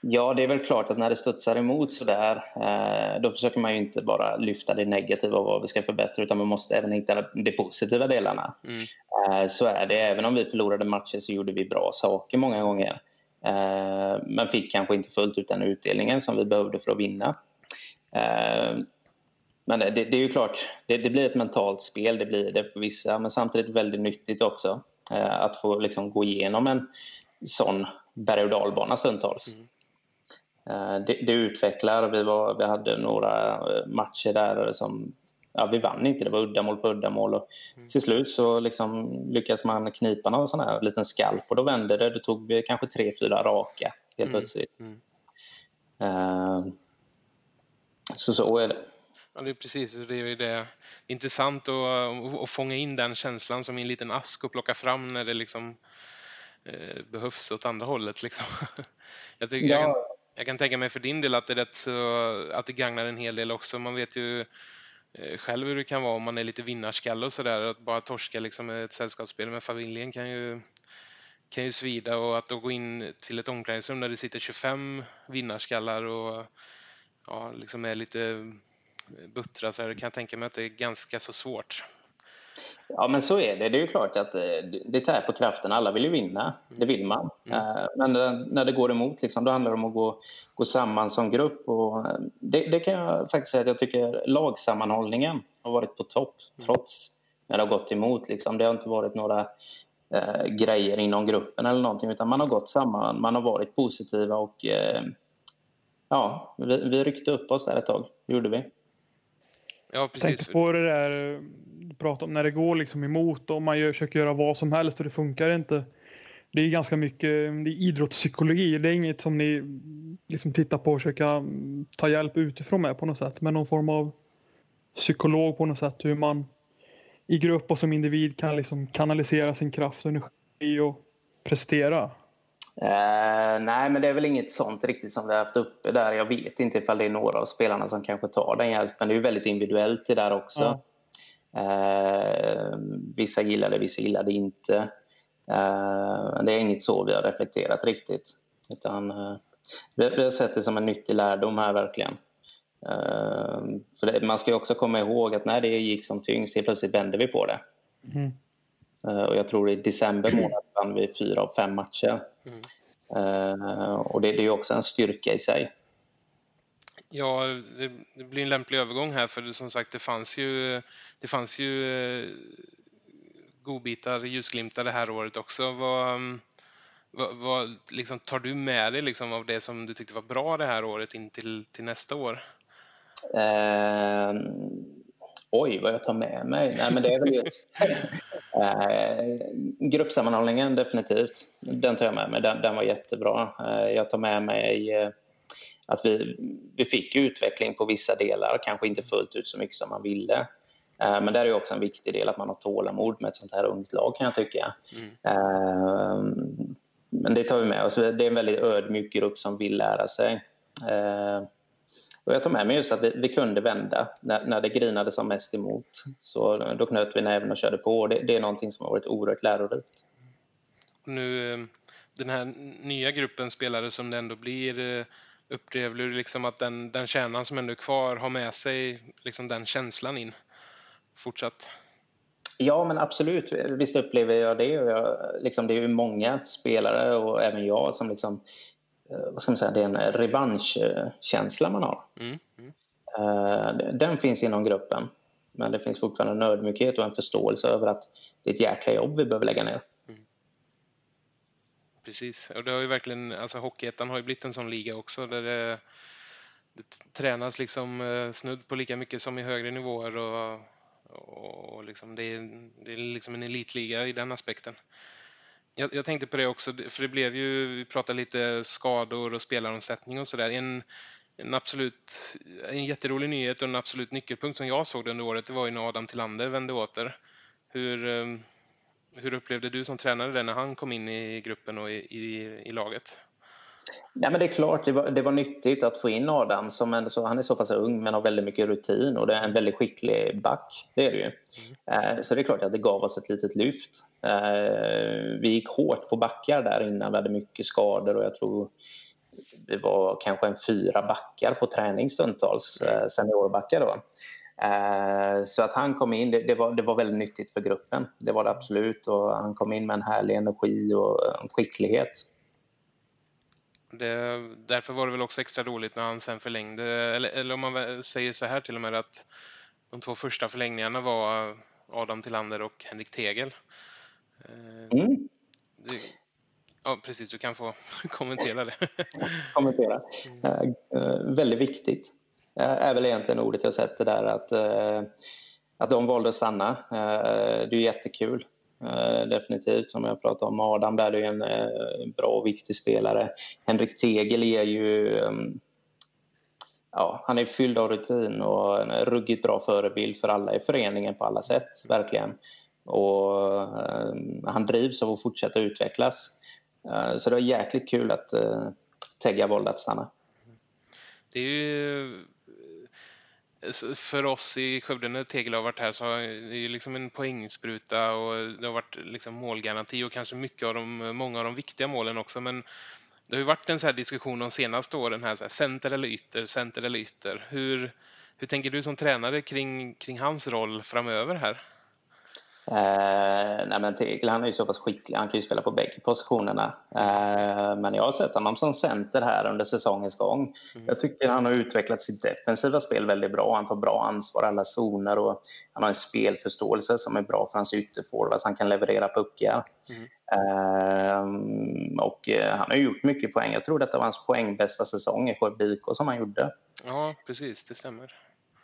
Speaker 3: Ja, det är väl klart att när det studsar emot sådär, eh, då försöker man ju inte bara lyfta det negativa och vad vi ska förbättra, utan man måste även hitta de positiva delarna. Mm. Eh, så är det. Även om vi förlorade matcher så gjorde vi bra saker många gånger. Eh, men fick kanske inte fullt ut den utdelningen som vi behövde för att vinna. Eh, men det, det är ju klart, det, det, blir ett mentalt spel, det blir det för vissa, men samtidigt väldigt nyttigt också eh, att få liksom gå igenom en sån berg och dalbana stundtals. Mm. Det, det, utvecklar. Vi, var, vi hade några matcher där som ja, vi vann inte. Det var uddamål på uddamål. Och mm. Till slut så liksom lyckas man knipa någon sån här liten skalp och då vände det. Det tog kanske tre, fyra raka helt mm. plötsligt. Mm. Uh, så så är det.
Speaker 1: Ja, det är precis. Det är det. är intressant att, att fånga in den känslan som i en liten ask och plocka fram när det liksom eh, behövs åt andra hållet. Liksom. [LAUGHS] Jag, tycker, ja. jag, kan, jag, kan, tänka mig för din del att det, är rätt så, att det gagnar en hel del också. Man vet ju eh, själv hur det kan vara om man är lite vinnarskalle och sådär. Att bara torska liksom ett sällskapsspel med familjen kan ju, kan ju svida och att då gå in till ett omklädningsrum där det sitter 25 vinnarskallar och ja, liksom är lite buttra så kan jag tänka mig att det är ganska så svårt.
Speaker 3: Ja, men så är det. Det är ju klart att eh, det tär på kraften. Alla vill ju vinna. Det vill man. Mm. Eh, men när det går emot, liksom, då handlar det om att gå, gå samman som grupp. Och eh, det, det, kan jag faktiskt säga att jag tycker lagsammanhållningen har varit på topp mm. trots när det har gått emot. Liksom. Det har inte varit några eh, grejer inom gruppen eller någonting utan man har gått samman, man har varit positiva och eh, ja, vi, vi ryckte upp oss där ett tag, gjorde vi.
Speaker 2: Ja, precis. Tänkte på det där du pratade om när det går liksom emot och man gör, försöker göra vad som helst och det funkar inte. Det är ganska mycket det är idrottspsykologi. Det är inget som ni liksom tittar på och försöker ta hjälp utifrån med på något sätt. Men någon form av psykolog på något sätt. Hur man i grupp och som individ kan liksom kanalisera sin kraft och energi och prestera.
Speaker 3: Uh, nej, men det är väl inget sånt riktigt som vi har haft uppe där. Jag vet inte ifall det är några av spelarna som kanske tar den hjälpen. Det är ju väldigt individuellt det där också. Ja. Uh, vissa gillar det, vissa gillar det inte. Uh, det är inget så vi har reflekterat riktigt. Utan, vi, vi, har sett det som en nyttig lärdom här verkligen. för det, man ska också komma ihåg att när det gick som tyngst, helt plötsligt vände vi på det. Mm. Eh, och jag tror i december månad [CLEARS THROAT] vann vi fyra av fem matcher. Mm. Uh, och det, det, är också en styrka i sig.
Speaker 1: Ja, det, det, blir en lämplig övergång här för som sagt det fanns ju, det fanns ju uh, godbitar, ljusglimtar det här året också. Vad, vad, vad liksom, tar du med dig liksom, av det som du tyckte var bra det här året in till, till nästa år?
Speaker 3: Uh, oj, vad jag tar med mig? Nej, men det är väl just [LAUGHS] eh, gruppsammanhållningen definitivt. Den tar jag med mig. Den, den var jättebra. Eh, jag tar med mig eh, att vi, vi fick utveckling på vissa delar, kanske inte fullt ut så mycket som man ville. Eh, men där är också en viktig del att man har tålamod med ett sånt här ungt lag kan jag tycka. Mm. Eh, men det tar vi med oss. Det är en väldigt ödmjuk grupp som vill lära sig. Och jag tar med mig just att vi, vi kunde vända när, när det grinade som mest emot. Så då knöt vi näven och körde på. Det, det är någonting som har varit oerhört lärorikt.
Speaker 1: Nu, eh, den här nya gruppen spelare som det ändå blir, eh, upplever du liksom att den, den kärnan som ändå är kvar har med sig liksom den känslan in fortsatt?
Speaker 3: Ja, men absolut. Visst upplever jag det. Och jag, liksom, det är ju många spelare och även jag som liksom vad ska man säga, det är en revanschkänsla man har. Mm. Mm. Eh, den finns inom gruppen. Men det finns fortfarande en ödmjukhet och en förståelse över att det är ett jäkla jobb vi behöver lägga ner. Mm.
Speaker 1: Precis, och det har ju verkligen, alltså Hockeyettan har ju blivit en sån liga också där det, det tränas liksom eh, snudd på lika mycket som i högre nivåer och, och liksom det, är, det är liksom en elitliga i den aspekten. Jag, jag, tänkte på det också, för det blev ju, vi pratade lite skador och spelaromsättning och sådär. En, en absolut, en jätterolig nyhet och en absolut nyckelpunkt som jag såg under året, det var ju när Adam Tillander vände åter. Hur, eh, hur upplevde du som tränare det när han kom in i gruppen och i, i, i laget?
Speaker 3: Ja, men det är klart, det var, det var nyttigt att få in Adam. Som en, så, han är så pass ung men har väldigt mycket rutin och det är en väldigt skicklig back. Det är det ju. Mm. Eh, så det är klart att det gav oss ett litet lyft. Eh, vi gick hårt på backar där innan. Vi hade mycket skador och jag tror vi var kanske en fyra backar på träning stundtals, eh, seniorbackar då. Eh, så att han kom in, det, det, var, det var väldigt nyttigt för gruppen. Det var det absolut och han kom in med en härlig energi och en skicklighet.
Speaker 1: Det, därför var det väl också extra roligt när han sen förlängde, eller, eller om man säger så här till och med att de två första förlängningarna var Adam Tillander och Henrik Tegel. Eh, mm. Det, ja, precis, du kan få [LAUGHS] kommentera det. [LAUGHS]
Speaker 3: kommentera. Mm. Uh, väldigt viktigt uh, är väl egentligen ordet jag sätter där att, att de valde att stanna. det är jättekul. Eh, definitivt, som jag pratade om. Adam där är en eh, bra och viktig spelare. Henrik Tegel är ju... Ehm, ja, han är fylld av rutin och en ruggigt bra förebild för alla i föreningen på alla sätt, verkligen. Och ehm, han drivs av att fortsätta utvecklas. Eh, så det var jäkligt kul att Tegga valde att stanna.
Speaker 1: Det är ju för oss i Skövde när Tegel har varit här så har det ju liksom en poängspruta och det har varit liksom målgaranti och kanske mycket av de, många av de viktiga målen också. Men det har ju varit en så här diskussion de senaste åren här, så här center eller ytter, center eller ytter. Hur, hur tänker du som tränare kring, kring hans roll framöver här?
Speaker 3: Eh, nej men Tegel han är ju så pass skicklig, han kan ju spela på bägge positionerna. Eh, men jag har sett honom som center här under säsongens gång. Mm. Jag tycker han har utvecklat sitt defensiva spel väldigt bra. Han tar bra ansvar i alla zoner och han har en spelförståelse som är bra för hans ytterforwards. Han kan leverera puckar. Mm. Eh, och eh, han har gjort mycket poäng. Jag tror detta var hans poängbästa säsong i Skövde som han gjorde.
Speaker 1: Ja, precis. Det stämmer.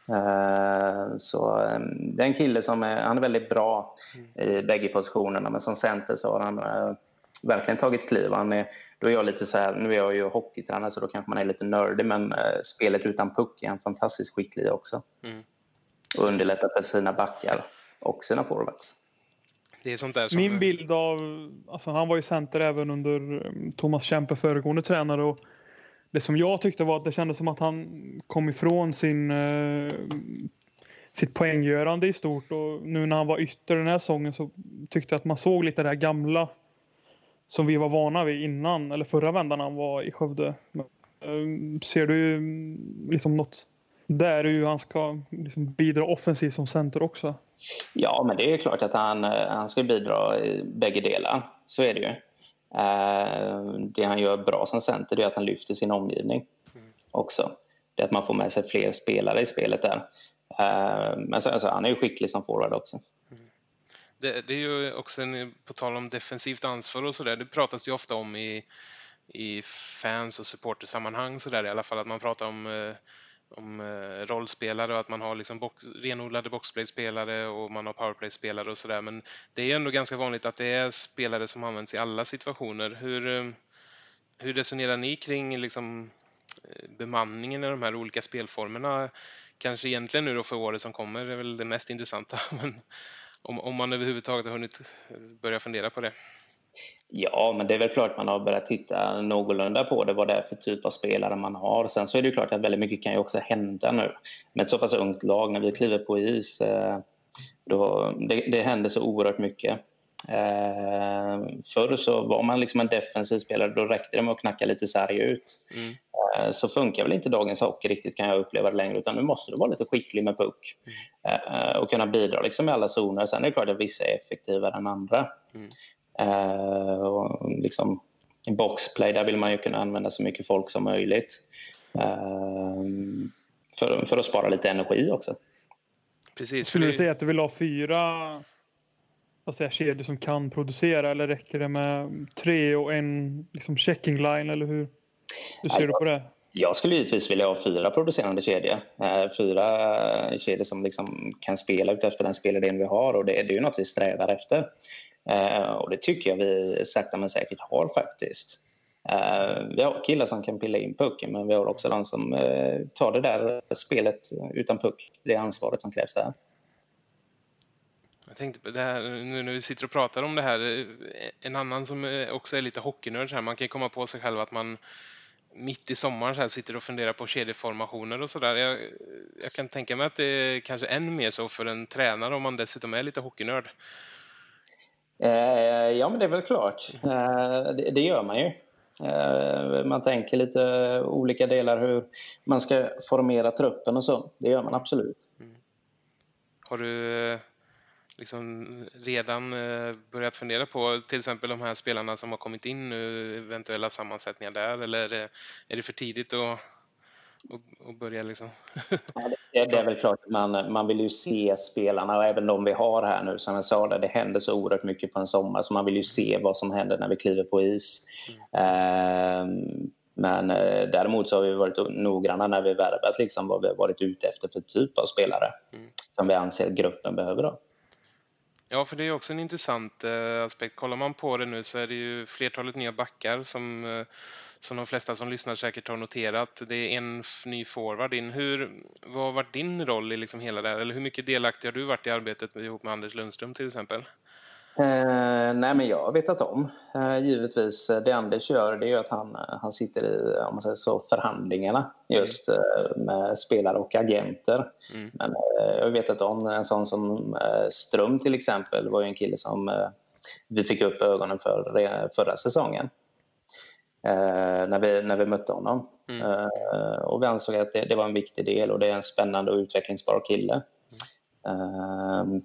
Speaker 3: Eh, så ehm, det är en kille som är, han är väldigt bra i bägge positionerna men som center så har han eh, verkligen tagit kliv. Han är, då är jag lite så här, nu är jag ju hockeytränare så då kanske man är lite nördig men eh, spelet utan puck är han fantastiskt skicklig också. Mm. Och underlättar för sina backar och sina forwards.
Speaker 2: Det är sånt där som... Min bild av, alltså han var ju center även under Thomas Kempe föregående tränare och det som jag tyckte var att det kändes som att han kom ifrån sin eh, sitt poänggörande i stort och nu när han var ytter den här säsongen så tyckte jag att man såg lite det här gamla som vi var vana vid innan eller förra vändan han var i Skövde. Eh, ser du mm, liksom något där hur han ska liksom bidra offensivt som center också?
Speaker 3: Ja, men det är klart att han, eh, han ska bidra i bägge delar. Så är det ju. Eh, det han gör bra som center är att han lyfter sin omgivning också. Det är att man får med sig fler spelare i spelet där. Eh, men alltså, han är ju skicklig som forward också.
Speaker 1: Det, det, är ju också en, på tal om defensivt ansvar och sådär, det pratas ju ofta om i, i fans och supportersammanhang sådär i alla fall att man pratar om eh, om eh, rollspelare och att man har liksom box, renodlade boxplay-spelare och man har powerplay-spelare och sådär. Men det är ändå ganska vanligt att det är spelare som används i alla situationer. Hur, eh, hur resonerar ni kring liksom, eh, bemanningen i de här olika spelformerna? Kanske egentligen nu då för året som kommer är väl det mest intressanta. [LAUGHS] Men om, om man överhuvudtaget har hunnit eh, börja fundera på det.
Speaker 3: Ja, men det är väl klart man har börjat titta någorlunda på det, vad det är för typ av spelare man har. Sen så är det ju klart att väldigt mycket kan ju också hända nu. Med ett så pass ungt lag, när vi kliver på is, eh, då, det, det händer så oerhört mycket. Eh, förr så var man liksom en defensiv spelare, då räckte det med att knacka lite sarg ut. Mm. Eh, så funkar väl inte dagens hockey riktigt kan jag uppleva det längre, utan nu måste du vara lite skicklig med puck mm. eh, och kunna bidra liksom i alla zoner. Sen är det klart att vissa är effektivare än andra. Mm. Eh, och liksom, I boxplay där vill man ju kunna använda så mycket folk som möjligt. Eh, för, för att spara lite energi också.
Speaker 2: Precis. Skulle du säga att du vill ha fyra vad säger, kedjor som kan producera eller räcker det med tre och en liksom, checking line eller hur, hur ser du på det?
Speaker 3: Jag skulle givetvis vilja ha fyra producerande kedjor. Eh, fyra kedjor som liksom kan spela ut efter den spelidén vi har och det, det är ju något vi strävar efter. Eh, och det tycker jag vi sakta men säkert har faktiskt. Eh, vi har killar som kan pilla in pucken men vi har också de som eh, tar det där spelet utan puck, det ansvaret som krävs där.
Speaker 1: Jag tänkte på det här, nu när vi sitter och pratar om det här, eh, en annan som eh, också är lite hockeynörd, man kan komma på sig själv att man mitt i sommaren så här sitter och funderar på kedjeformationer och sådär. Jag, jag kan tänka mig att det är kanske än mer så för en tränare om man dessutom är lite hockeynörd.
Speaker 3: Eh, ja, men det är väl klart. Eh, det, det, gör man ju. Eh, man tänker lite olika delar hur man ska formera truppen och så. Det gör man absolut. Mm.
Speaker 1: Har du eh, liksom redan eh, börjat fundera på till exempel de här spelarna som har kommit in nu, eventuella sammansättningar där eller eh, är det för tidigt att och, och börja liksom...
Speaker 3: ja, det, det, är väl klart att man, man vill ju se spelarna och även de vi har här nu. Som jag sa, det, det händer så oerhört mycket på en sommar så man vill ju se vad som händer när vi kliver på is. Mm. Eh, men eh, däremot så har vi varit noggranna när vi värvat liksom, vad vi har varit ute efter för typ av spelare mm. som vi anser gruppen behöver. Då.
Speaker 1: Ja, för det är också en intressant eh, aspekt. Kollar man på det nu så är det ju flertalet nya backar som eh, som de flesta som lyssnar säkert har noterat. Det är en ny forward in. Hur, vad har varit din roll i liksom hela det här? Eller hur mycket delaktig har du varit i arbetet ihop med Anders Lundström till exempel?
Speaker 3: Eh, nej, men jag har vetat om. Eh, givetvis, det Anders gör det är att han, han sitter i om man säger så, förhandlingarna just mm. eh, med spelare och agenter. Mm. Men eh, jag har vetat om en sån som eh, Ström till exempel var ju en kille som eh, vi fick upp ögonen för förra säsongen. När, vi, när vi mötte honom. Mm. och vi ansåg att det, det, var en viktig del och det är en spännande och utvecklingsbar kille. Mm.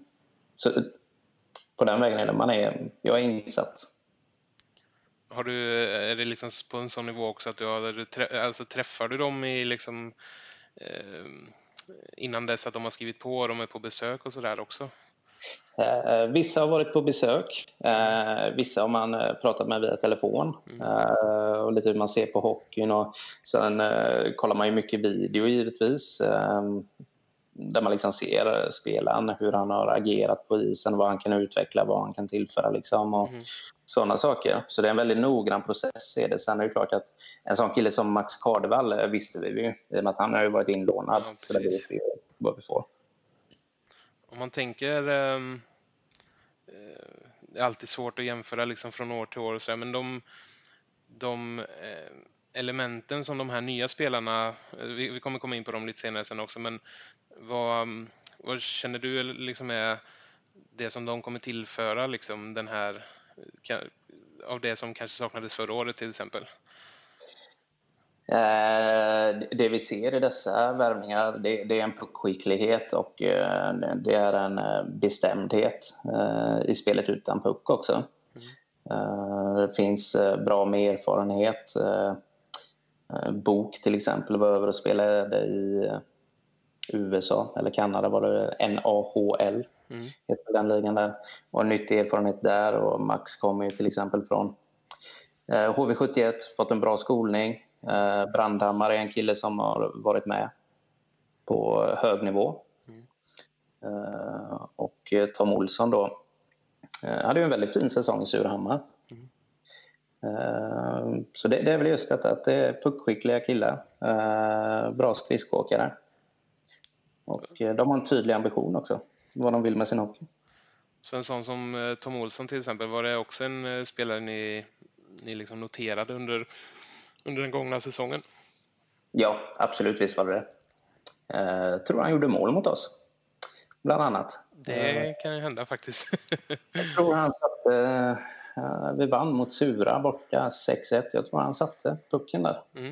Speaker 3: så på den vägen är det. Man är, jag är insatt.
Speaker 1: Har du, är det liksom på en sån nivå också att du har, alltså träffar du dem i liksom eh, innan dess att de har skrivit på och de är på besök och sådär också?
Speaker 3: Eh, vissa har varit på besök. Eh, vissa har man eh, pratat med via telefon. Mm. Och lite hur man ser på hockeyn. Och sen kollar man ju mycket video givetvis. Eh, där man liksom ser spelaren, hur han har agerat på isen, vad han kan utveckla, vad han kan tillföra. Liksom, och mm. Sådana saker. Så det är en väldigt noggrann process. Är det. Sen är det klart att en sån kille som Max Kardevall visste vi ju, i och med att han har ju varit inlånad. Ja, så det vet vi vad vi får.
Speaker 1: Om man tänker... Um, det är alltid svårt att jämföra liksom från år till år, och så men de, de eh, elementen som de här nya spelarna, eh, vi, vi, kommer komma in på dem lite senare sen också, men vad, vad känner du liksom är det som de kommer tillföra liksom den här eh, av det som kanske saknades förra året till exempel?
Speaker 3: Eh, det vi ser i dessa värvningar det är en puckskicklighet och eh, det är en eh, bestämdhet i spelet utan puck också. Mm. Det finns bra med erfarenhet. Bok till exempel var över och spelade i USA, eller Kanada var det NAHL. Mm. Heter den ligan där. Och nyttig erfarenhet där och Max kommer ju till exempel från HV71, fått en bra skolning. Eh, Brandhammar är en kille som har varit med på hög nivå. Mm. Eh, och Tom Olsson då eh, hade ju en väldigt fin säsong i Surahammar. Mm. Så det, det, är väl just detta att det är puckskickliga killar. Bra skridskoåkare. Och de har en tydlig ambition också, vad de vill med sin hockey.
Speaker 1: Så en sån som Tom Olsson till exempel, var det också en spelare ni, ni liksom noterade under under den gångna säsongen?
Speaker 3: Ja, absolut. Visst var det det. Jag tror han gjorde mål mot oss. Bland annat.
Speaker 1: Det kan ju hända faktiskt.
Speaker 3: jag tror han satte... Vi vann mot Sura borta 6-1. Jag tror han satte pucken där. Mm.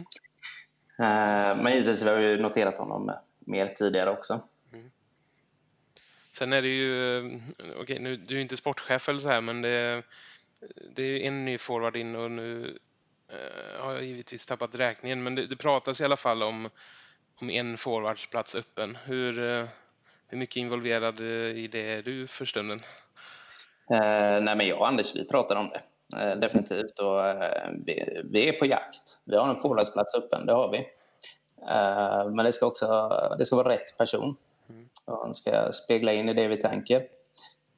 Speaker 3: Eh, men givetvis har vi noterat honom mer tidigare också. Mm.
Speaker 1: Sen är det ju, okej okay, nu, du är inte sportchef eller så här men det, det är en ny forward in och nu Eh, har jag givetvis tappat räkningen, men det, det, pratas i alla fall om, om en forwardsplats öppen. Hur, eh, hur mycket involverad eh, i det är du för stunden?
Speaker 3: Eh, nej, men jag och Anders, vi pratar om det. Eh, definitivt. Och, eh, vi, vi, är på jakt. Vi har en forwardsplats öppen, det har vi. men det ska också det ska vara rätt person. Mm. Han ska spegla in i det vi tänker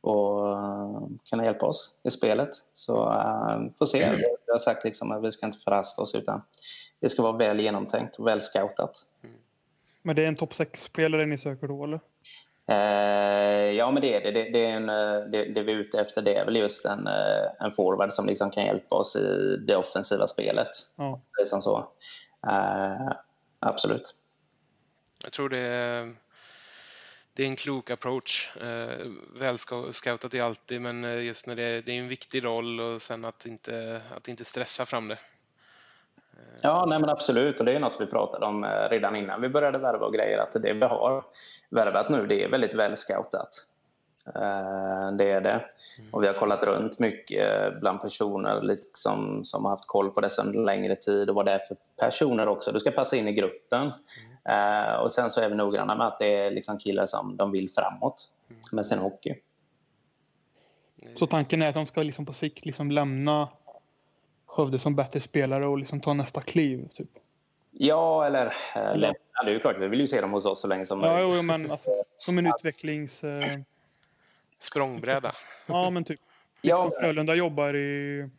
Speaker 3: och uh, kunna hjälpa oss i spelet. Så uh, får se. Jag har sagt liksom att vi ska inte förhasta oss utan det ska vara väl genomtänkt och väl scoutat. Mm.
Speaker 2: Men det är en topp 6-spelare ni söker då eller?
Speaker 3: Uh, ja men det är det. Det, det, är en, det, det vi är ute efter det är väl just en, en forward som liksom kan hjälpa oss i det offensiva spelet. Ja. Det är som så. absolut.
Speaker 1: Jag tror det är det är en klok approach. Eh, väl scoutat är alltid, men eh, just när det är, det är en viktig roll och sen att inte, att inte stressa fram det.
Speaker 3: Eh. Ja, nej men absolut. Och det är något vi pratade om eh, redan innan vi började värva och grejer. Att det vi har värvat nu, det är väldigt väl scoutat. Det är det. Mm. Och vi har kollat runt mycket bland personer liksom, som har haft koll på det sedan längre tid och vad det är för personer också. Du ska passa in i gruppen. Mm. Uh, och sen så är vi noggranna med att det är liksom killar som de vill framåt mm. med sin hockey.
Speaker 2: Så tanken är att de ska liksom på sikt liksom lämna Skövde som bättre spelare och liksom ta nästa kliv? Typ.
Speaker 3: Ja, eller äh, lämna. Det är ju klart, vi vill ju se dem hos oss så länge som möjligt.
Speaker 2: Ja, jo, men alltså, som en utvecklings... Uh...
Speaker 1: Språngbräda.
Speaker 2: Ja, men typ. Ja. Som Frölunda jobbar i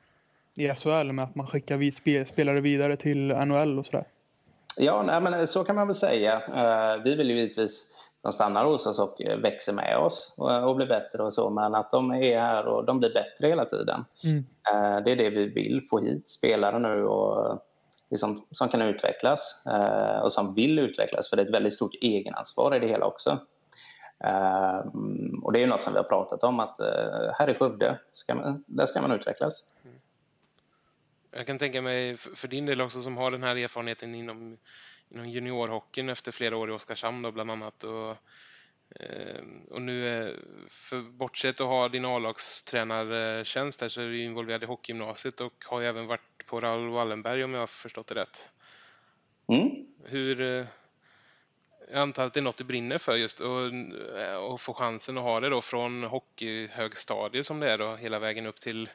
Speaker 2: i SHL med att man skickar vid, spelare vidare till NHL och sådär?
Speaker 3: Ja, nej, men så kan man väl säga. Uh, vi vill ju givetvis att de stannar hos oss och växer med oss och, blir bättre och så, men att de är här och de blir bättre hela tiden. Mm. Det är det vi vill få hit, spelare nu och liksom, som kan utvecklas och som vill utvecklas, för det är ett väldigt stort egenansvar i det hela också. och det är något som vi har pratat om att här i Skövde, ska man, där ska man utvecklas.
Speaker 1: Jag kan tänka mig för din del också som har den här erfarenheten inom, inom juniorhockeyn efter flera år i Oskarshamn då, bland annat. Och, eh, och nu, för bortsett att ha din A-lagstränartjänst här så är du involverad i hockeygymnasiet och har ju även varit på Raoul Wallenberg om jag har förstått det rätt. Mm. Hur, eh, jag antar att det är något du brinner för just och, få chansen att ha det då från hockeyhögstadiet som det är då hela vägen upp till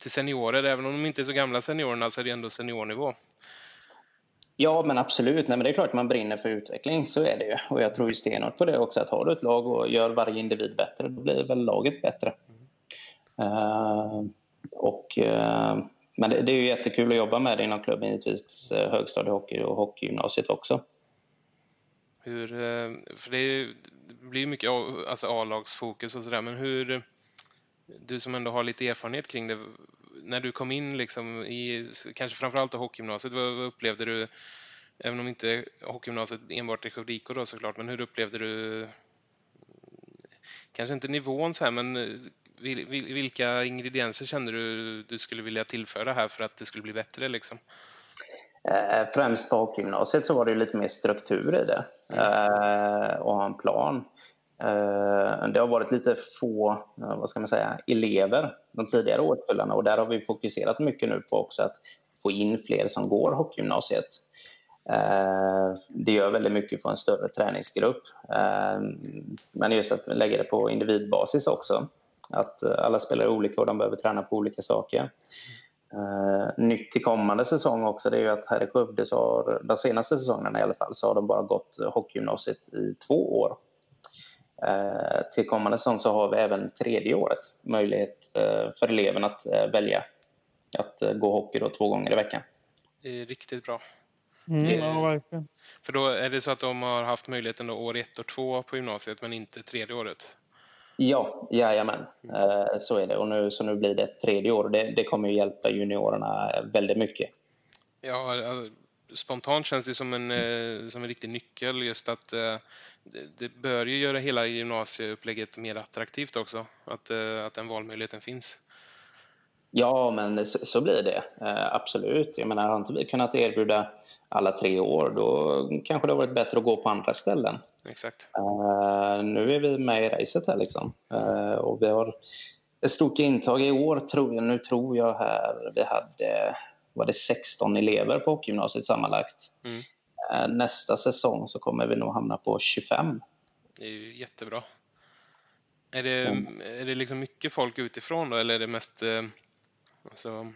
Speaker 1: till seniorer. Även om de inte är så gamla seniorerna så är det ändå seniornivå.
Speaker 3: Ja, men absolut. Nej, men det är klart man brinner för utveckling, så är det ju. Och jag tror ju stenhårt på det också, att har du ett lag och gör varje individ bättre, då blir väl laget bättre. Mm. Uh, och, uh, men det, det, är ju jättekul att jobba med det inom klubben, givetvis uh, högstadiehockey och hockeygymnasiet också.
Speaker 1: Hur, för det, blir mycket alltså A-lagsfokus och sådär, men hur du som ändå har lite erfarenhet kring det, när du kom in liksom i, kanske framförallt i hockeygymnasiet, vad upplevde du, även om inte hockeygymnasiet enbart är Skövde då såklart, men hur upplevde du, kanske inte nivån så här, men vilka ingredienser kände du du skulle vilja tillföra här för att det skulle bli bättre liksom?
Speaker 3: Eh, främst på hockeygymnasiet så var det lite mer struktur i det mm. och ha en plan. Eh, det har varit lite få eh, vad ska man säga, elever de tidigare årskullarna och där har vi fokuserat mycket nu på också att få in fler som går hockeygymnasiet. Eh, det gör väldigt mycket för en större träningsgrupp. Men just att lägga det på individbasis också. Att alla spelar olika och de behöver träna på olika saker. Nytt till kommande säsong också det är att här i Skövde så har de senaste säsongerna i alla fall så har de bara gått hockeygymnasiet i två år till kommande säsong så har vi även tredje året möjlighet eh, för eleven att eh, välja att gå hockey då två gånger i veckan.
Speaker 1: Det är riktigt bra.
Speaker 2: Mm, ja, verkligen.
Speaker 1: För då är det så att de har haft möjligheten då år ett och två på gymnasiet men inte tredje året?
Speaker 3: Ja, jajamän. Så är det. Och nu, så nu blir det ett tredje år. Det, det kommer hjälpa juniorerna väldigt mycket.
Speaker 1: Ja, spontant känns det som en, som en riktig nyckel just att det, bör ju göra hela gymnasieupplägget mer attraktivt också, att, eh, att den valmöjligheten finns.
Speaker 3: Ja, men så, så blir det. Eh, absolut. Jag menar, har inte vi kunnat erbjuda alla tre år, då kanske det har varit bättre att gå på andra ställen.
Speaker 1: Exakt.
Speaker 3: Nu är vi med i racet här liksom. Och vi har ett stort intag i år, tror jag. Nu tror jag här, vi hade var det 16 elever på hockeygymnasiet sammanlagt. Mm. Eh, nästa säsong så kommer vi nog hamna på 25.
Speaker 1: Det är ju jättebra. Är det, mm. är det liksom mycket folk utifrån då eller är det mest eh, alltså,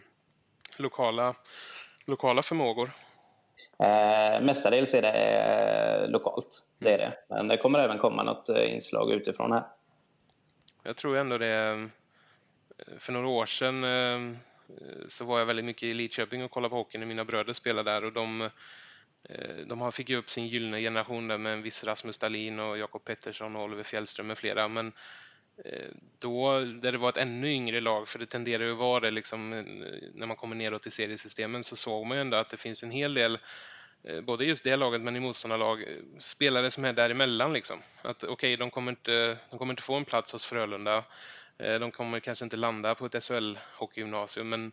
Speaker 1: lokala, lokala förmågor?
Speaker 3: Eh, mestadels är det eh, lokalt, det är det. Men det kommer även komma något inslag utifrån här.
Speaker 1: Jag tror ändå det, för några år sedan Eh, så var jag väldigt mycket i Lidköping och kollade på hockey när mina bröder spelade där och de eh, de fick ju upp sin gyllene generation där med en viss Rasmus Dahlin och Jakob Pettersson och Oliver Fjällström med flera. Men eh, då, där det var ett ännu yngre lag, för det tenderar ju att vara det liksom, när man kommer neråt i seriesystemen, så såg man ju ändå att det finns en hel del både just det laget men i motståndarlag, spelare som är däremellan liksom. Att okej, okay, de, kommer inte, de kommer inte få en plats hos Frölunda. De kommer kanske inte landa på ett SHL-hockeygymnasium men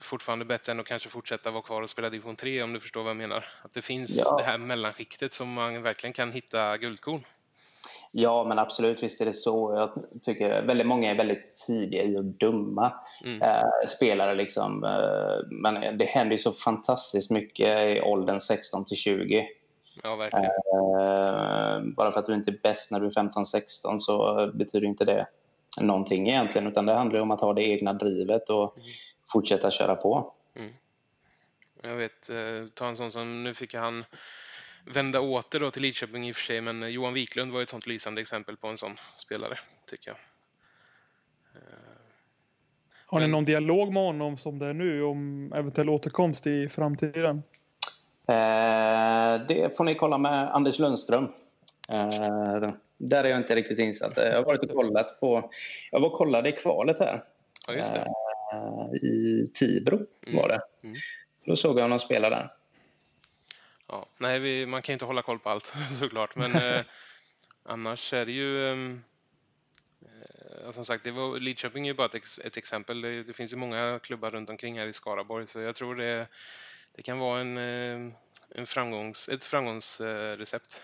Speaker 1: fortfarande bättre än att kanske fortsätta vara kvar och spela division 3 om du förstår vad jag menar. Att det finns ja. det här mellanskiktet som man verkligen kan hitta guldkorn.
Speaker 3: Ja, men absolut, visst är det så. Jag tycker väldigt många är väldigt tidiga i att döma mm. eh, spelare. Liksom. Eh, men det händer ju så fantastiskt mycket i åldern 16 till 20.
Speaker 1: Ja, verkligen.
Speaker 3: Eh, bara för att du inte är bäst när du är 15-16 så betyder inte det någonting egentligen. Utan det handlar om att ha det egna drivet och mm fortsätta köra på. Mm.
Speaker 1: Jag vet, eh, ta en sån som, nu fick han vända åter då till Lidköping i och för sig, men Johan Wiklund var ett sånt lysande exempel på en sån spelare, tycker jag. Eh,
Speaker 2: Har ni någon dialog med honom som det är nu om eventuell återkomst i framtiden?
Speaker 3: Eh, det får ni kolla med Anders Lundström. Eh, där är jag inte riktigt insatt. Jag har varit och kollat på... Jag var och kollade i kvalet här.
Speaker 1: Ja, just det.
Speaker 3: Eh, I Tibro var det.
Speaker 1: Mm.
Speaker 3: Då såg jag honom spela där.
Speaker 1: Ja, nej, vi, man kan inte hålla koll på allt [LAUGHS] såklart, men [LAUGHS] eh, annars är det ju... ehm, eh, som sagt, det var, Lidköping är ju bara ett, ex, ett exempel. Det, det finns ju många klubbar runt omkring här i Skaraborg, så jag tror det, det kan vara en, eh, en framgångs, ett framgångsrecept.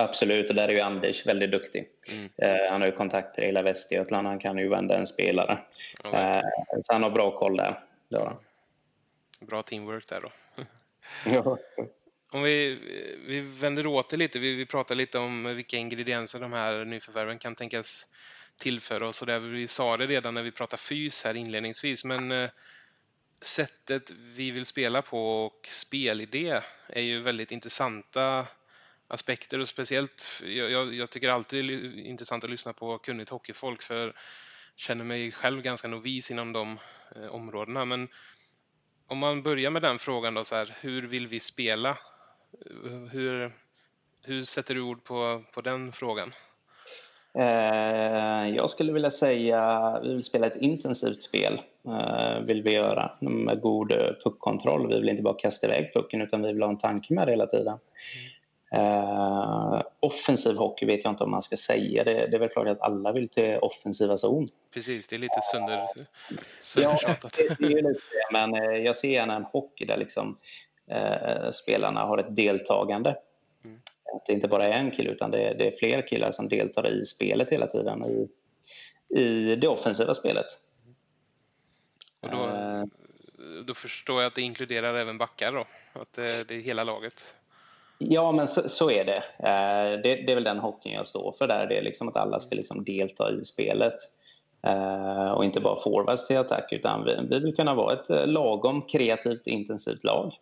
Speaker 3: Absolut, och där är ju Anders väldigt duktig.
Speaker 1: Mm.
Speaker 3: Eh, han har ju kontakter i hela Västergötland. Han kan ju vända en spelare.
Speaker 1: Ja,
Speaker 3: Eh, så han har bra koll där. Han.
Speaker 1: Bra teamwork där då. [LAUGHS]
Speaker 3: Ja.
Speaker 1: Om vi, vi vänder åt det lite, vi, vi pratar lite om vilka ingredienser de här nyförvärven kan tänkas tillföra oss och där vi sa det redan när vi pratade fys här inledningsvis, men eh, sättet vi vill spela på och spelidé är ju väldigt intressanta aspekter och speciellt, jag, jag, tycker alltid det är intressant att lyssna på kunnigt hockeyfolk för jag känner mig själv ganska novis inom de eh, områdena, men om man börjar med den frågan då, så här, hur vill vi spela? Hur, hur sätter du ord på, på den frågan?
Speaker 3: Eh, jag skulle vilja säga vi vill spela ett intensivt spel. Eh, vill vi göra med god puckkontroll. Vi vill inte bara kasta iväg pucken utan vi vill ha en tanke med det hela tiden. Eh, offensiv hockey vet jag inte om man ska säga. Det, det är väl klart att alla vill till offensiva zon.
Speaker 1: Precis, det är lite sönder,
Speaker 3: Ja,
Speaker 1: söndertjatat.
Speaker 3: det, det är lite. Men eh, jag ser gärna en hockey där liksom, eh, spelarna har ett deltagande.
Speaker 1: Mm.
Speaker 3: Att det inte bara är en kille utan det, det är fler killar som deltar i spelet hela tiden. I, i det offensiva spelet.
Speaker 1: Och då, då förstår jag att det inkluderar även backar då, att det, det är hela laget.
Speaker 3: Ja, men så, så är det. Eh, det. Det är väl den hockeyn jag står för där. Det är liksom att alla ska liksom delta i spelet. Eh, och inte bara forwards till attack utan vi, vi vill kunna vara ett eh, lagom kreativt intensivt lag.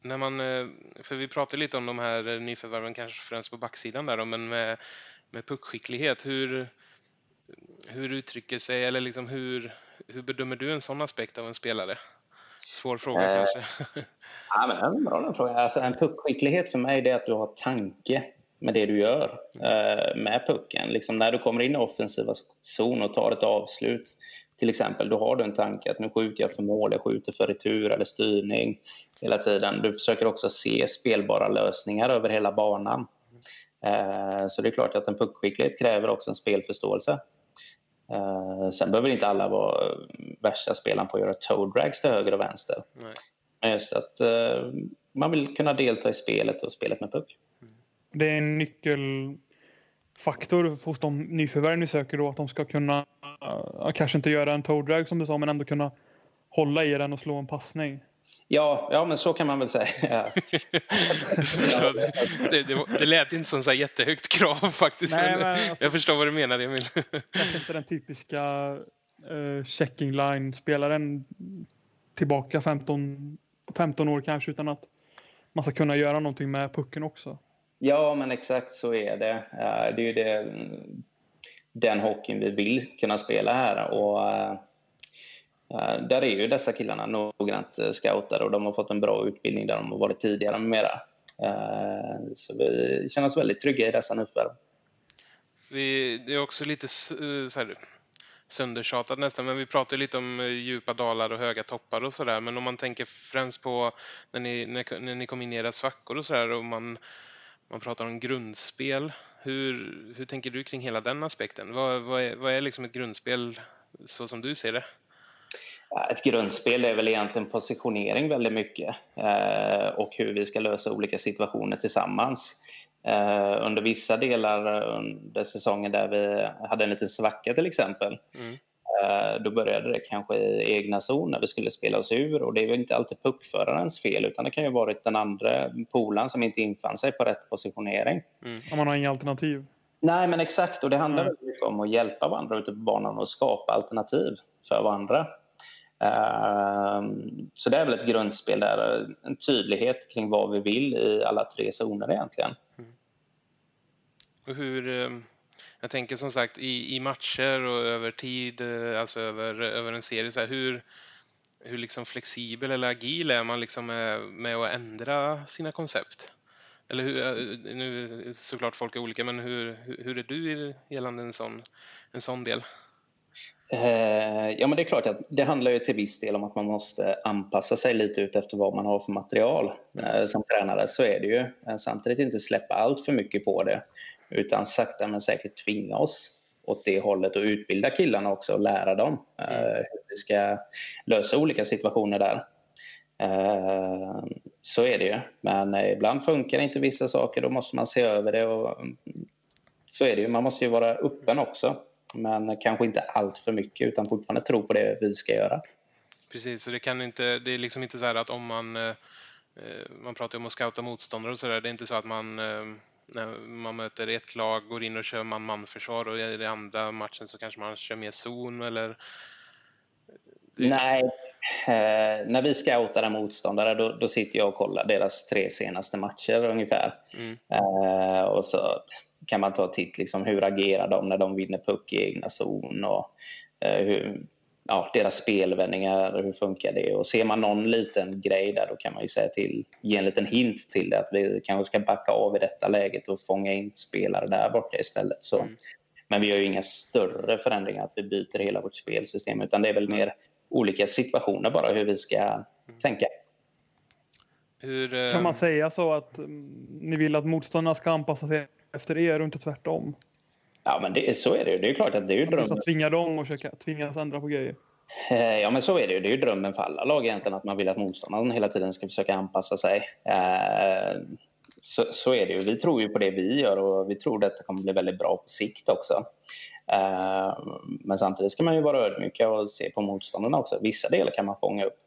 Speaker 1: När man, eh, för vi pratade lite om de här eh, nyförvärven, kanske främst på backsidan där då, men med, med puckskicklighet, hur, hur uttrycker sig, eller liksom hur, hur bedömer du en sån aspekt av en spelare? Svår fråga
Speaker 3: Eh,
Speaker 1: kanske.
Speaker 3: Ja, men det är en bra den frågan. Alltså, en puckskicklighet för mig är att du har tanke med det du gör eh, med pucken. Liksom när du kommer in i offensiva zon och tar ett avslut till exempel, då har du en tanke att nu skjuter jag för mål, jag skjuter för retur eller styrning hela tiden. Du försöker också se spelbara lösningar över hela banan. Eh, så det är klart att en puckskicklighet kräver också en spelförståelse. Eh, sen behöver inte alla vara eh, värsta spelaren på att göra toe drags till höger och vänster.
Speaker 1: Nej.
Speaker 3: Just att eh, man vill kunna delta i spelet och spelet med puck.
Speaker 2: Det är en nyckelfaktor hos de nyförvärv ni söker då att de ska kunna, uh, kanske inte göra en toe drag som du sa, men ändå kunna hålla i den och slå en passning.
Speaker 3: Ja, ja men så kan man väl säga.
Speaker 1: Ja, [LAUGHS] det, det, det, lät inte som så här jättehögt krav faktiskt.
Speaker 2: Nej,
Speaker 1: men
Speaker 2: men alltså-
Speaker 1: Jag förstår vad du menar Emil.
Speaker 2: Kanske inte den typiska uh, checking line-spelaren tillbaka 15, 15 år kanske, utan att man ska kunna göra någonting med pucken också.
Speaker 3: Ja, men exakt så är det. Eh, Det är ju det, den hockeyn vi vill kunna spela här. Och, eh, eh, där är ju dessa killarna noggrant scoutade och de har fått en bra utbildning där de har varit tidigare med mera. Så vi känner oss väldigt trygga i dessa nyförvärv.
Speaker 1: Det är också lite så här, söndertjatat nästan, men vi pratar lite om eh, djupa dalar och höga toppar och sådär. Men om man tänker främst på när ni, när, när ni kom in i era svackor och sådär och man, man pratar om grundspel. Hur, hur tänker du kring hela den aspekten? Vad, vad, är, vad är liksom ett grundspel så som du ser det?
Speaker 3: Ett grundspel är väl egentligen positionering väldigt mycket eh, och hur vi ska lösa olika situationer tillsammans. Eh, under vissa delar under säsongen där vi hade en liten svacka till exempel
Speaker 1: Mm.
Speaker 3: eh, då började det kanske i egna zon när vi skulle spela oss ur och det är ju inte alltid puckförarens fel utan det kan ju varit den andra polaren som inte infann sig på rätt positionering.
Speaker 2: Om man har inga alternativ.
Speaker 3: Nej, men exakt. Och det handlar
Speaker 2: Mm.
Speaker 3: mycket om att hjälpa varandra ute på banan och skapa alternativ för varandra. Ehm, Så det är väl ett grundspel där, en tydlighet kring vad vi vill i alla tre zoner egentligen.
Speaker 1: Hur, eh, jag tänker som sagt i, i matcher och över tid, eh, alltså över, över en serie, så här, hur, hur liksom flexibel eller agil är man liksom med, med att ändra sina koncept? Eller hur, eh, nu såklart folk är olika, men hur, hur är du gällande en sån, en sån del?
Speaker 3: Eh, ja, men det är klart att det handlar ju till viss del om att man måste anpassa sig lite ut efter vad man har för material. Eh, som tränare så är det ju. Samtidigt inte släppa allt för mycket på det utan sakta men säkert tvinga oss åt det hållet och utbilda killarna också och lära dem mm. hur vi ska lösa olika situationer där. Så är det ju. Men ibland funkar inte vissa saker, då måste man se över det. Och mm, så är det ju. Man måste ju vara öppen också. Men kanske inte allt för mycket utan fortfarande tro på det vi ska göra.
Speaker 1: Precis, så det, kan inte, det är liksom inte så här att om man eh, man pratar om att scouta motståndare och sådär. Det är inte så att man eh, när man möter ett lag går in och kör man-man-försvar och i den andra matchen så kanske man kör mer zon eller?
Speaker 3: Nej, eh, när vi scoutar en motståndare då, då, sitter jag och kollar deras tre senaste matcher ungefär. Mm. Eh, och så kan man ta en titt, liksom, hur agerar de när de vinner puck i egna zon och eh, hur, ja, deras spelvändningar, hur funkar det? Och ser man någon liten grej där då kan man ju säga till, ge en liten hint till det att vi kanske ska backa av i detta läget och fånga in spelare där borta istället. Så, mm. Men vi gör ju inga större förändringar, att vi byter hela vårt spelsystem utan det är väl mer olika situationer bara hur vi ska mm. tänka.
Speaker 2: Hur, eh... Kan man säga så att mm, ni vill att motståndarna ska anpassa sig efter er och inte tvärtom?
Speaker 3: Ja, men det, så är det ju. Det är klart att det är ju drömmen.
Speaker 2: Att tvinga dem och försöka tvingas ändra på grejer.
Speaker 3: Eh, ja, men så är det ju. Det är ju drömmen för alla lag egentligen att man vill att motståndaren hela tiden ska försöka anpassa sig. Eh, så, så är det ju. Vi tror ju på det vi gör och vi tror att det kommer bli väldigt bra på sikt också. Eh, men samtidigt ska man ju vara ödmjuka och se på motståndarna också. Vissa delar kan man fånga upp.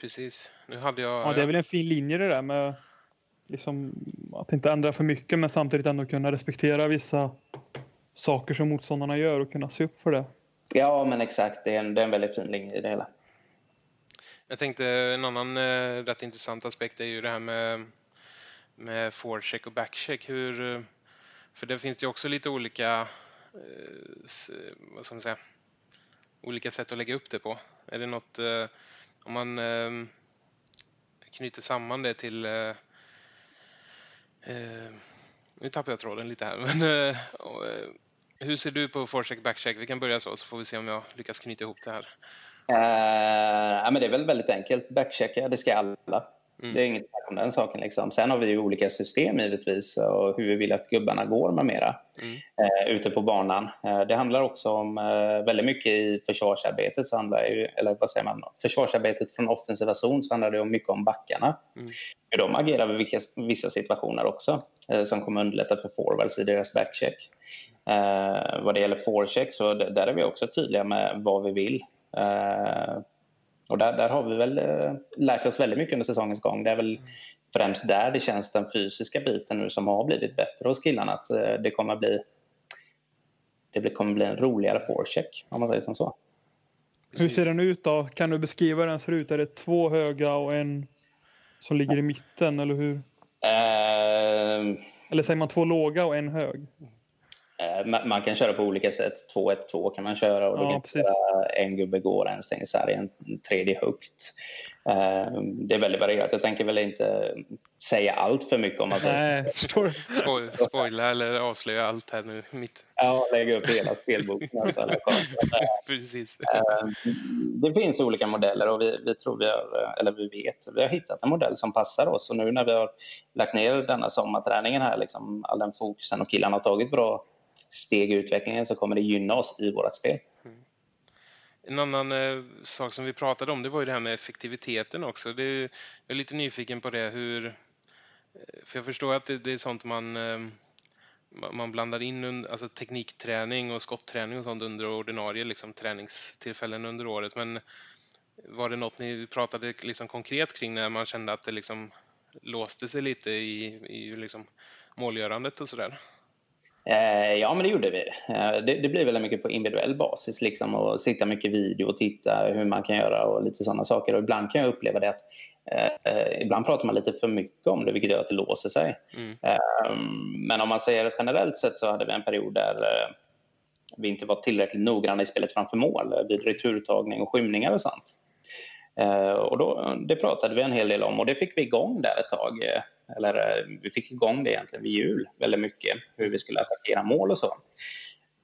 Speaker 1: Precis. Nu hade jag...
Speaker 2: Ja, det är väl en fin linje det där med liksom, att inte ändra för mycket men samtidigt ändå kunna respektera vissa saker som motståndarna gör och kunna se upp för det.
Speaker 3: Ja, men exakt. Det är en, det är en väldigt fin linje i det hela.
Speaker 1: Jag tänkte en annan eh, rätt intressant aspekt är ju det här med, med forecheck och backcheck. Hur, för det finns det ju också lite olika, eh, vad ska man säga, olika sätt att lägga upp det på. Är det något, eh, om man eh, knyter samman det till eh, nu tappar jag tråden lite här. [LAUGHS] Men, eh, eh, hur ser du på forecheck backcheck? Vi kan börja så, så får vi se om jag lyckas knyta ihop det här.
Speaker 3: Uh, men det är väl väldigt enkelt. Backchecka, det ska alla. Mm. Det är inget om den saken. Liksom. Sen har vi ju olika system givetvis och hur vi vill att gubbarna går med mera mm. eh, ute på banan. Eh, det handlar också om eh, väldigt mycket i försvarsarbetet, så handlar ju, eller vad säger man, försvarsarbetet från offensiva zon så handlar det om mycket om backarna. Mm. Hur de agerar i vissa, vissa situationer också eh, som kommer underlätta för forwards i deras backcheck. Eh, vad det gäller forecheck så där är vi också tydliga med vad vi vill. Och där, där har vi väl eh, lärt oss väldigt mycket under säsongens gång. Det är väl främst där det känns den fysiska biten nu som har blivit bättre hos killarna. Att eh, det kommer bli det kommer bli en roligare forecheck om man säger som så.
Speaker 2: Hur ser den ut då? Kan du beskriva hur den ser ut? Är det två höga och en som ligger i mitten eller hur? Uh... Eller säger man två låga och en hög?
Speaker 3: Eh, man kan köra på olika sätt. 2-1-2 kan man köra och ja, kan en gubbe går, en stänger sarg, en tredje högt. Eh, det är väldigt varierat. Jag tänker väl inte säga allt för mycket om man säger.
Speaker 2: Nej, förstår.
Speaker 1: Spoila eller avslöja allt här nu. Mitt.
Speaker 3: Ja, lägga upp hela spelboken. Alltså, [LAUGHS]
Speaker 1: Precis.
Speaker 3: Eh, det finns olika modeller och vi, vi, tror vi har, eller vi vet, vi har hittat en modell som passar oss och nu när vi har lagt ner denna sommarträningen här, liksom, all den fokusen och killarna har tagit bra steg i utvecklingen så kommer det gynna oss i vårt spel. Mm.
Speaker 1: En annan eh, sak som vi pratade om det var ju det här med effektiviteten också. Det, jag är lite nyfiken på det hur... Eh, för jag förstår att det, det är sånt man, eh, man blandar in alltså teknikträning och skottträning och sånt under ordinarie liksom, träningstillfällen under året. Men var det något ni pratade liksom konkret kring när man kände att det liksom låste sig lite i, i liksom målgörandet och sådär?
Speaker 3: Eh, ja, men det gjorde vi. Eh, det, det, blir väldigt mycket på individuell basis. Liksom, och sitta mycket video och titta hur man kan göra och lite sådana saker. Och ibland kan jag uppleva det att eh, eh ibland pratar man lite för mycket om det, vilket gör att det låser sig. Mm. Eh, men om man säger generellt sett så hade vi en period där eh, vi inte var tillräckligt noggranna i spelet framför mål vid returtagning och skymningar och sånt. Eh, och då, det pratade vi en hel del om och det fick vi igång där ett tag eh, eller eh, vi fick igång det egentligen vid jul väldigt mycket, hur vi skulle attackera mål och så.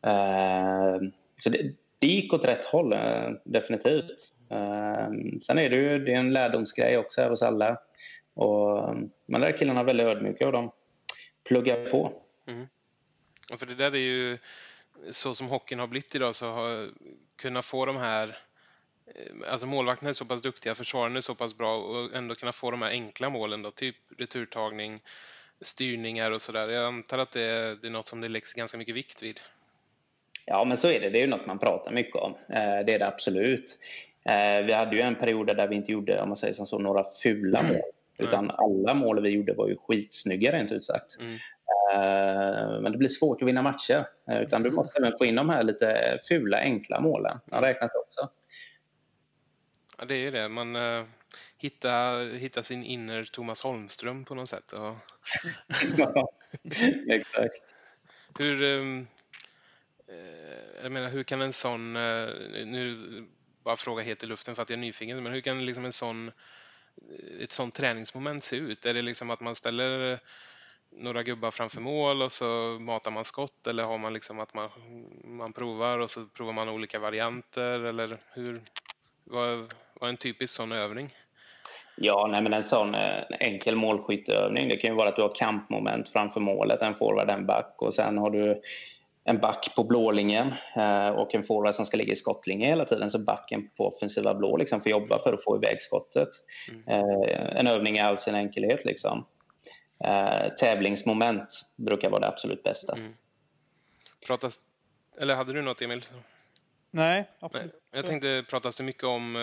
Speaker 3: Eh, så det, det gick åt rätt håll, eh, definitivt. Sen är det ju det är en lärdomsgrej också här hos alla. Och man lär killarna väldigt ödmjuka och de pluggar på. Mm.
Speaker 1: Och för det där är ju så som hockeyn har blivit idag så har kunna få de här alltså målvakterna är så pass duktiga, försvararna är så pass bra och ändå kunna få de här enkla målen då, typ returtagning, styrningar och sådär. Jag antar att det är, det är något som det läggs ganska mycket vikt vid.
Speaker 3: Ja, men så är det. Det är ju något man pratar mycket om. Eh, det är det absolut. Eh, vi hade ju en period där vi inte gjorde, om man säger som så, några fula mål. Utan alla mål vi gjorde var ju skitsnygga rent ut sagt. Mm. Men det blir svårt att vinna matcher. Utan du måste även få in de här lite fula, enkla målen. De räknas också.
Speaker 1: Ja, det är det. Man uh, hittar, hittar sin inner Thomas Holmström på något sätt. Och...
Speaker 3: ja, [LAUGHS] exakt.
Speaker 1: Hur, um, jag menar, hur kan en sån, uh, nu bara fråga helt i luften för att jag är nyfiken, men hur kan liksom en sån, ett sånt träningsmoment se ut? Är det liksom att man ställer några gubbar framför mål och så matar man skott eller har man liksom att man, man provar och så provar man olika varianter eller hur, vad, är en typisk sån övning?
Speaker 3: Ja, nej, men en sån eh, enkel målskytteövning det kan ju vara att du har kampmoment framför målet, en forward, en back och sen har du en back på blålinjen eh, och en forward som ska ligga i skottlinjen hela tiden så backen på offensiva blå liksom får jobba för att få iväg skottet. Mm. Eh, en övning i all sin enkelhet. Liksom. Tävlingsmoment brukar vara det absolut bästa. Mm.
Speaker 1: Pratas, eller hade du något Emil?
Speaker 2: Nej, absolut. Nej,
Speaker 1: jag tänkte, pratas det mycket om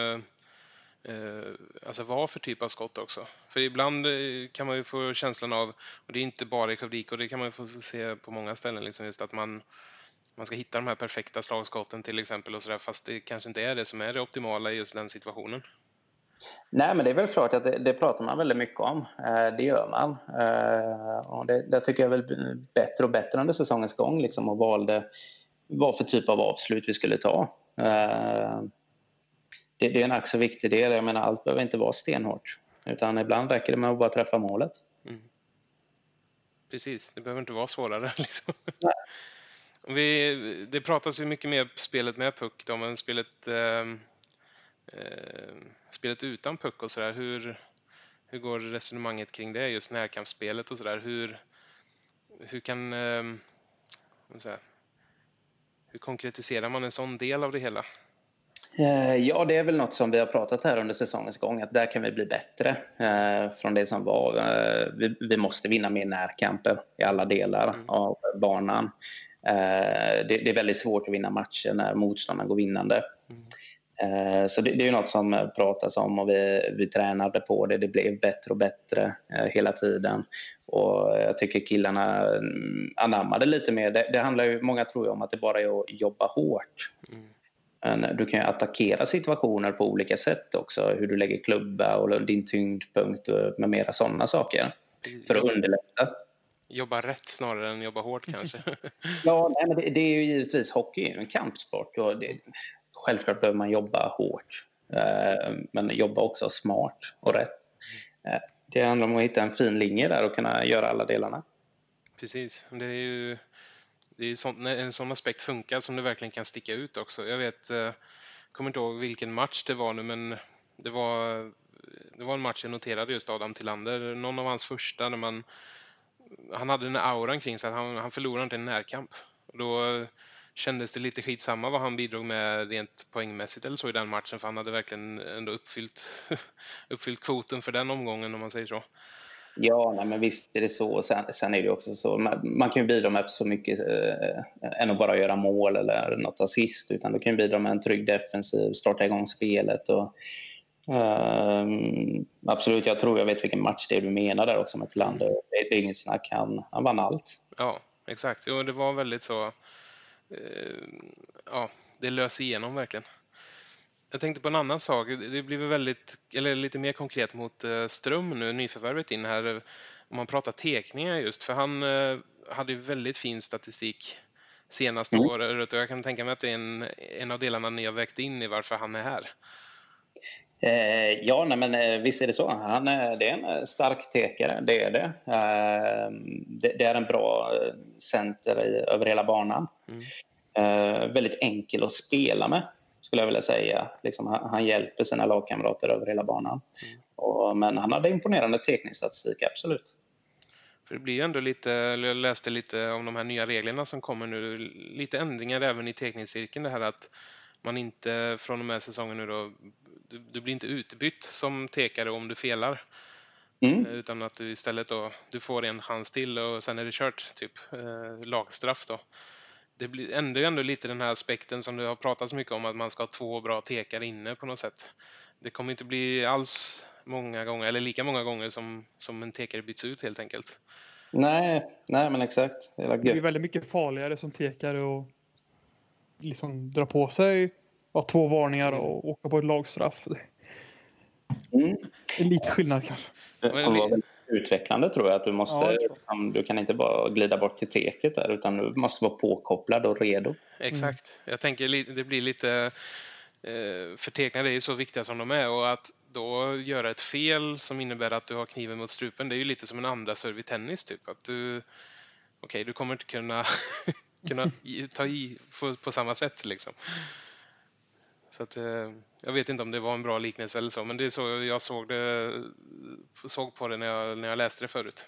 Speaker 1: Eh, alltså vad för typ av skott också. För ibland eh, kan man ju få känslan av, och det är inte bara i Skövdik och det kan man ju få se på många ställen, liksom just att man, man ska hitta de här perfekta slagskotten till exempel och sådär, fast det kanske inte är det som är det optimala i just den situationen.
Speaker 3: Nej, men det är väl klart att det, det pratar man väldigt mycket om. Eh, det gör man. Eh, och det, det tycker jag är väl bättre och bättre under säsongens gång liksom, och valde vad för typ av avslut vi skulle ta. Eh, det, det är en ack viktig del. Jag menar, allt behöver inte vara stenhårt. Utan ibland räcker det med att bara träffa målet. Mm.
Speaker 1: Precis, det behöver inte vara svårare. [LAUGHS] Liksom. Vi, det pratas ju mycket mer spelet med puck då, men spelet, eh, eh, spelet utan puck och sådär. Hur, hur går resonemanget kring det, just närkampsspelet och sådär? Hur, hur kan... Eh, hur konkretiserar man en sån del av det hela?
Speaker 3: Eh, ja, det är väl något som vi har pratat här under säsongens gång, att där kan vi bli bättre eh, från det som var. Eh, vi, måste vinna mer närkamper i alla delar mm. av banan. Det, är väldigt svårt att vinna matcher när motståndaren går vinnande. Mm. Så det, är något som pratas om och vi, vi tränade på det. Det blev bättre och bättre hela tiden. Och jag tycker killarna mm, anammade lite mer. Det, det handlar ju, många tror ju om att det bara är att jobba hårt. Mm. Men du kan ju attackera situationer på olika sätt också. Hur du lägger klubba och din tyngdpunkt med mera sådana saker. För att underlätta.
Speaker 1: Jobba rätt snarare än jobba hårt kanske? [LAUGHS]
Speaker 3: ja, nej, men det, det, är ju givetvis hockey en kampsport. Och det, självklart behöver man jobba hårt. Eh, men jobba också smart och rätt. Eh, det handlar om att hitta en fin linje där och kunna göra alla delarna.
Speaker 1: Precis. Det är ju det är sånt, när en sån aspekt funkar som det verkligen kan sticka ut också. Jag vet, jag kommer inte ihåg vilken match det var nu, men det var, det var en match jag noterade just Adam Tillander. Någon av hans första när man... Han hade den här auran kring sig att han, han förlorade inte en närkamp. Och då eh, kändes det lite skitsamma vad han bidrog med rent poängmässigt eller så i den matchen för han hade verkligen ändå uppfyllt, [LAUGHS] uppfyllt kvoten för den omgången om man säger så.
Speaker 3: Ja, nej, men visst är det så. Sen, sen är det också så. Man, man kan ju bidra med så mycket eh, än att bara göra mål eller något assist. Utan du kan bidra med en trygg defensiv, starta igång spelet. Och, eh, absolut, jag tror jag vet vilken match det är du menar där också med Tillander. Det, det är inget snack. Han, han vann allt.
Speaker 1: Ja, exakt. Jo, det var väldigt så... Eh, ja, det lös igenom verkligen. Jag tänkte på en annan sak. Det blir väldigt, eller lite mer konkret mot eh, Ström nu, nyförvärvet in här. Om man pratar tekningar just, för han eh, hade ju väldigt fin statistik senaste mm. året och jag kan tänka mig att det är en, en av delarna ni har vägt in i varför han är här.
Speaker 3: Eh, ja, nej, men eh, visst är det så. Han, eh, det är en stark tekare, det är det. Det, det, är en bra center i, över hela banan. Mm. Väldigt enkel att spela med, skulle jag vilja säga. Liksom, han, han, hjälper sina lagkamrater över hela banan. Mm. Och, men han hade imponerande tekningsstatistik, absolut.
Speaker 1: För det blir ju ändå lite, jag läste lite om de här nya reglerna som kommer nu, lite ändringar även i tekningscirkeln. Det här att man inte från och med säsongen nu då, du, du blir inte utbytt som tekare om du felar. Mm. Eh, utan att du istället då, du får en chans till och sen är det kört, typ eh, lagstraff då. Det blir ändå, ändå lite den här aspekten som det har pratats mycket om att man ska ha två bra tekare inne på något sätt. Det kommer inte bli alls många gånger, eller lika många gånger som, som en tekare byts ut helt enkelt.
Speaker 3: Nej, nej men exakt.
Speaker 2: Det, är väldigt mycket farligare som tekare och liksom dra på sig ja, två varningar och åka på ett lagstraff. Mm. Det är lite skillnad kanske.
Speaker 3: Var utvecklande tror jag. att Du, måste, ja, du kan inte bara glida bort till teket där utan du måste vara påkopplad och redo.
Speaker 1: Exakt. Mm. Jag tänker det blir lite Eh, förteckningar är ju så viktiga som de är och att då göra ett fel som innebär att du har kniven mot strupen, det är ju lite som en andra serve i tennis typ. Att du, okej, okay, du kommer inte kunna, [LAUGHS] kunna ta i på, på, samma sätt liksom. Så att, eh, jag vet inte om det var en bra liknelse eller så, men det är så jag såg, det, såg på det när jag, när jag läste det förut.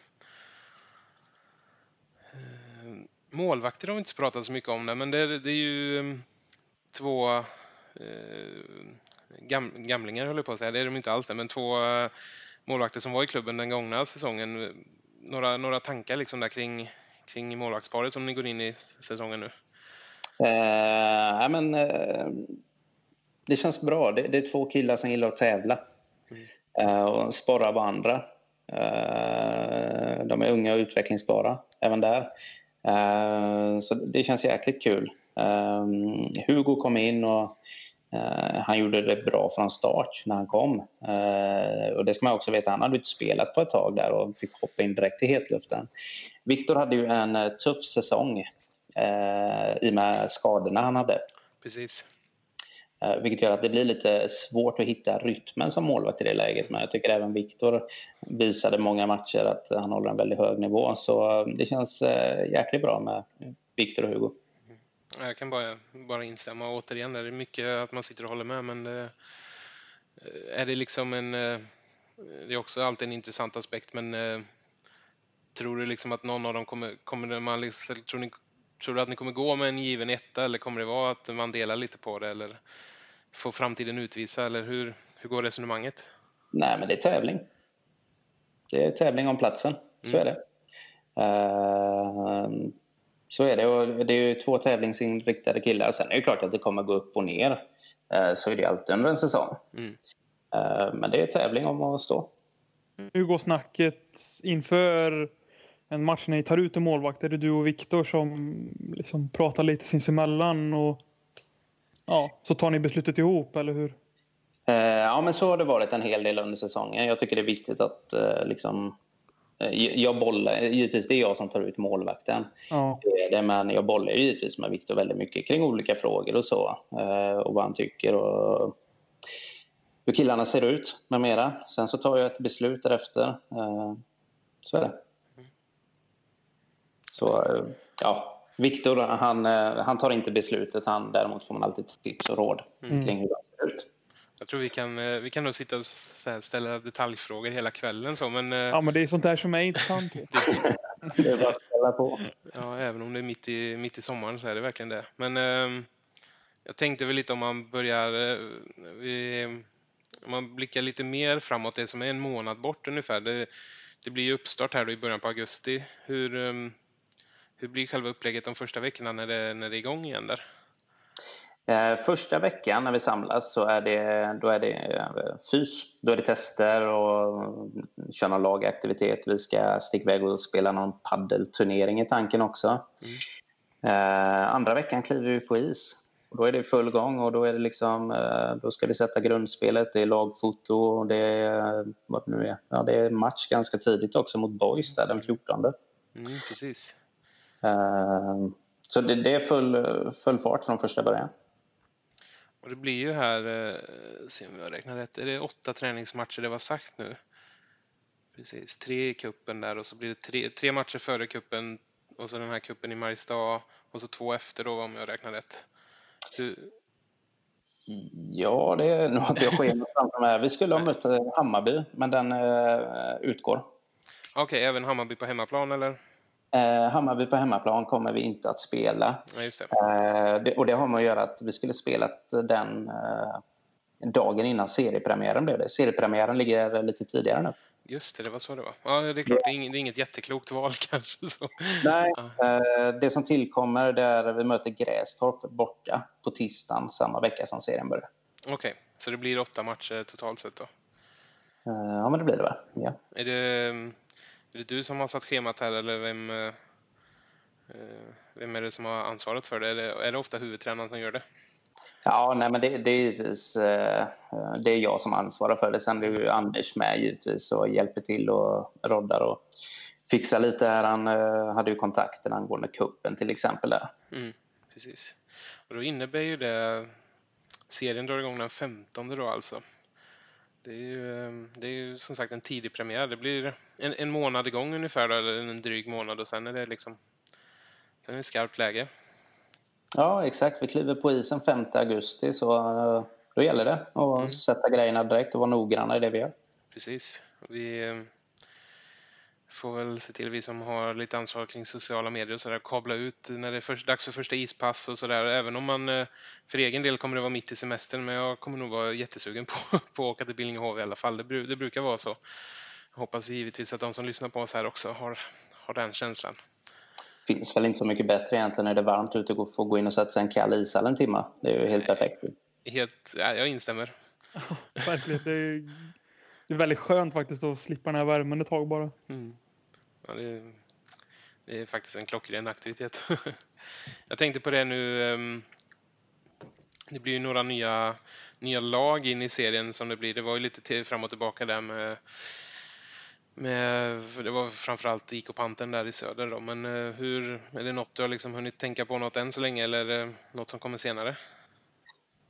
Speaker 1: Eh, målvakter har vi inte pratat så mycket om, det, men det, det är ju mm, två Eh, gam, gamlingar höll jag på att säga, det är de inte alls men två eh, målvakter som var i klubben den gångna säsongen. Några, några tankar liksom där kring, kring målvaktsparet som ni går in i säsongen nu?
Speaker 3: Eh, men, eh, det känns bra. Det, det, är två killar som gillar att tävla mm. eh, och sporra varandra. Eh, de är unga och utvecklingsbara även där. så det känns jäkligt kul. Hugo kom in och han gjorde det bra från start när han kom. Och det ska man också veta, han hade inte spelat på ett tag där och fick hoppa in direkt i hetluften. Viktor hade ju en tuff säsong i och med skadorna han hade.
Speaker 1: Precis.
Speaker 3: Eh, vilket gör att det blir lite svårt att hitta rytmen som målvakt i det läget. Men jag tycker även Viktor visade många matcher att han håller en väldigt hög nivå. Så eh, det känns eh, jäkligt bra med Viktor och Hugo.
Speaker 1: Jag kan bara, bara instämma. Återigen, det är mycket att man sitter och håller med, men det, är det liksom en... Det är också alltid en intressant aspekt, men tror du liksom att någon av dem kommer... kommer man liksom, tror, ni, tror du att ni kommer gå med en given etta eller kommer det vara att man delar lite på det eller får framtiden utvisa eller hur, hur går resonemanget?
Speaker 3: Nej, men det är tävling. Det är tävling om platsen, så mm. är det. Uh, så är det. Och det är ju två tävlingsinriktade killar. Sen är det klart att det kommer gå upp och ner. Eh, så är det alltid under en säsong. Mm. Eh, men det är tävling om att stå.
Speaker 2: Hur går snacket inför en match när ni tar ut en målvakt? Är det du och Viktor som liksom pratar lite sinsemellan och ja, så tar ni beslutet ihop, eller hur?
Speaker 3: Eh, ja, men så har det varit en hel del under säsongen. Jag tycker det är viktigt att liksom Eh, jag bollar, givetvis det är jag som tar ut målvakten. Ja. Det, men jag bollar givetvis med Viktor väldigt mycket kring olika frågor och så. Eh, och vad han tycker och hur killarna ser ut med mera. Sen så tar jag ett beslut därefter. Eh, så är det. Så ja, Viktor han, han tar inte beslutet. Han, däremot får man alltid tips och råd mm. kring hur det ser ut.
Speaker 1: Jag tror vi kan, eh, vi kan nog sitta och ställa detaljfrågor hela kvällen så, men... Eh,
Speaker 2: ja, men det är sånt där som är intressant. [LAUGHS]
Speaker 3: det är bara att ställa på.
Speaker 1: Ja, även om det är mitt i, mitt i sommaren så är det verkligen det. Men eh, jag tänkte väl lite om man börjar... Eh, vi, om man blickar lite mer framåt, det som är en månad bort ungefär. Det, det blir ju uppstart här då i början på augusti. Hur, eh, hur blir själva upplägget de första veckorna när det, när det är igång igen där?
Speaker 3: Eh, första veckan när vi samlas så är det, då är det eh, fys. Då är det tester och kör någon lagaktivitet. Vi ska sticka iväg och spela någon paddelturnering i tanken också. Mm. Eh, andra veckan kliver vi på is. Och då är det full gång och då, är det liksom, då ska vi sätta grundspelet. Det är lagfoto och det är, vad det nu är. Ja, det är match ganska tidigt också mot Boys där den 14.
Speaker 1: Mm, precis.
Speaker 3: Eh, så det, det är full, full fart från första början.
Speaker 1: Och det blir ju här, eh, se om jag räknar rätt, är det åtta träningsmatcher det var sagt nu? Precis, tre i kuppen där och så blir det tre, tre matcher före kuppen och så den här kuppen i Mariestad och så två efter då om jag räknar rätt. Du...
Speaker 3: Ja, det är, har inte jag schemat framför mig. Vi skulle ha mött eh, Hammarby, men den uh, utgår.
Speaker 1: Okej, okay, även Hammarby på hemmaplan eller?
Speaker 3: Eh, Hammarby på hemmaplan kommer vi inte att spela.
Speaker 1: Det.
Speaker 3: Eh, det, och det har med att göra att vi skulle spelat den eh, dagen innan seriepremiären blev det. Seriepremiären ligger lite tidigare nu.
Speaker 1: Just det, det var så det var. Ja, det är klart, det är inget, det är inget jätteklokt val [LAUGHS] kanske. Så.
Speaker 3: Nej, ja. det som tillkommer det är vi möter Grästorp borta på tisdagen samma vecka som serien börjar.
Speaker 1: Okej, okay, så det blir åtta matcher totalt sett då?
Speaker 3: Ja, men det blir det väl. Ja.
Speaker 1: Är det är det du som har satt schemat här eller vem, eh, vem är det som har ansvaret för det? Är det, är det ofta huvudtränaren som gör det?
Speaker 3: Ja, nej, men det, det, är givetvis eh, det är jag som ansvarar för det. Sen är ju Anders med givetvis och hjälper till och roddar och fixar lite här. Han eh, hade ju kontakten angående kuppen till exempel där.
Speaker 1: Mm, precis. Och då innebär ju det serien drar igång den 15 då alltså. Det är ju, ehm, det är ju som sagt en tidig premiär. Det blir en, en månad igång ungefär, eller en dryg månad och sen är det liksom sen är det skarpt läge.
Speaker 3: Ja, exakt. Vi kliver på isen 5 augusti så eh, då gäller det att mm. sätta grejerna direkt och vara noggranna i det vi gör.
Speaker 1: Precis. Vi, ehm, får väl se till, vi som har lite ansvar kring sociala medier och sådär, kabla ut när det är först, dags för första ispass och sådär. Även om man eh, för egen del kommer det vara mitt i semestern, men jag kommer nog vara jättesugen på, [LAUGHS] på att åka till Billingehov i alla fall. Det, det brukar vara så. Jag hoppas givetvis att de som lyssnar på oss här också har, har den känslan.
Speaker 3: finns väl inte så mycket bättre egentligen när det är varmt ute och få gå in och sätta sig en kall ishall en timme. Det är ju helt perfekt.
Speaker 1: Helt, ja, jag instämmer. [LAUGHS]
Speaker 2: verkligen. Det är, det är väldigt skönt faktiskt att slippa den här värmen ett tag bara.
Speaker 1: Mm. Ja, det, är, det, är faktiskt en klockren aktivitet. [LAUGHS] Jag tänkte på det nu. Ehm, det blir ju några nya, nya lag in i serien som det blir. Det var ju lite fram och tillbaka där med med, det var framförallt IK Panten där i söder då. Men eh, hur, är det något du har liksom hunnit tänka på något än så länge eller är det något som kommer senare?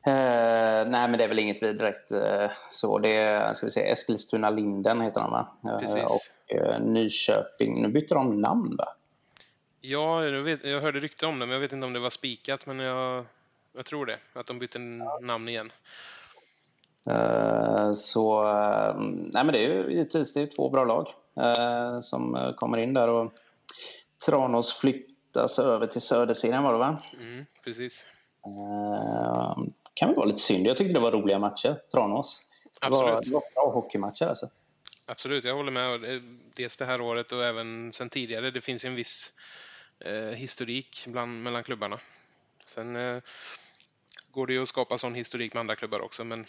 Speaker 3: Eh, nej, men det är väl inget vi direkt eh, så. Det är ska vi säga, Eskilstuna-Linden heter de va?
Speaker 1: Eh,
Speaker 3: och eh, Nyköping. Nu bytte de namn va?
Speaker 1: Ja, jag, vet, jag hörde rykten om det, men jag vet inte om det var spikat. Men jag, jag tror det, att de bytte namn igen.
Speaker 3: Eh, så nej, men det är ju givetvis det är två bra lag som kommer in där. Och Tranås flyttas över till Söderserien var det va?
Speaker 1: Mm, precis
Speaker 3: kan väl vara lite synd. Jag tyckte det var roliga matcher, Tranås.
Speaker 1: Absolut.
Speaker 3: Det var, bra hockeymatcher alltså.
Speaker 1: Absolut, jag håller med. Dels det här året och även sen tidigare. Det finns ju en viss eh, historik bland, mellan klubbarna. Sen eh, går det ju att skapa sån historik med andra klubbar också, men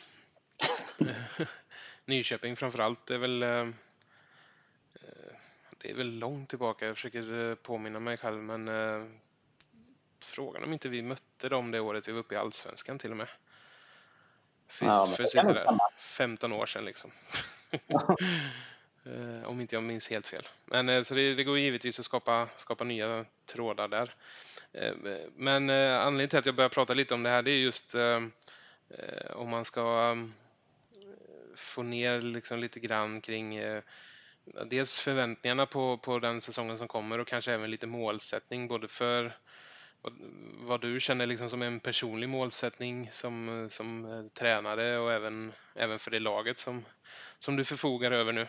Speaker 1: [LAUGHS] Nyköping framförallt är väl eh, eh, det är väl långt tillbaka. Jag försöker eh, påminna mig själv, men eh, frågan om inte vi mötte dem det året vi var uppe i Allsvenskan till och med. För, ja, för sådär 15 år sedan liksom. [LAUGHS] Eh, om inte jag minns helt fel. Men eh, så det, det, går givetvis att skapa, skapa nya trådar där. Eh, men anledningen till att jag börjar prata lite om det här det är just om man ska få ner liksom lite grann kring dels förväntningarna på, på den säsongen som kommer och kanske även lite målsättning både för vad du känner liksom som en personlig målsättning som, som tränare och även, även för det laget som, som du förfogar över nu?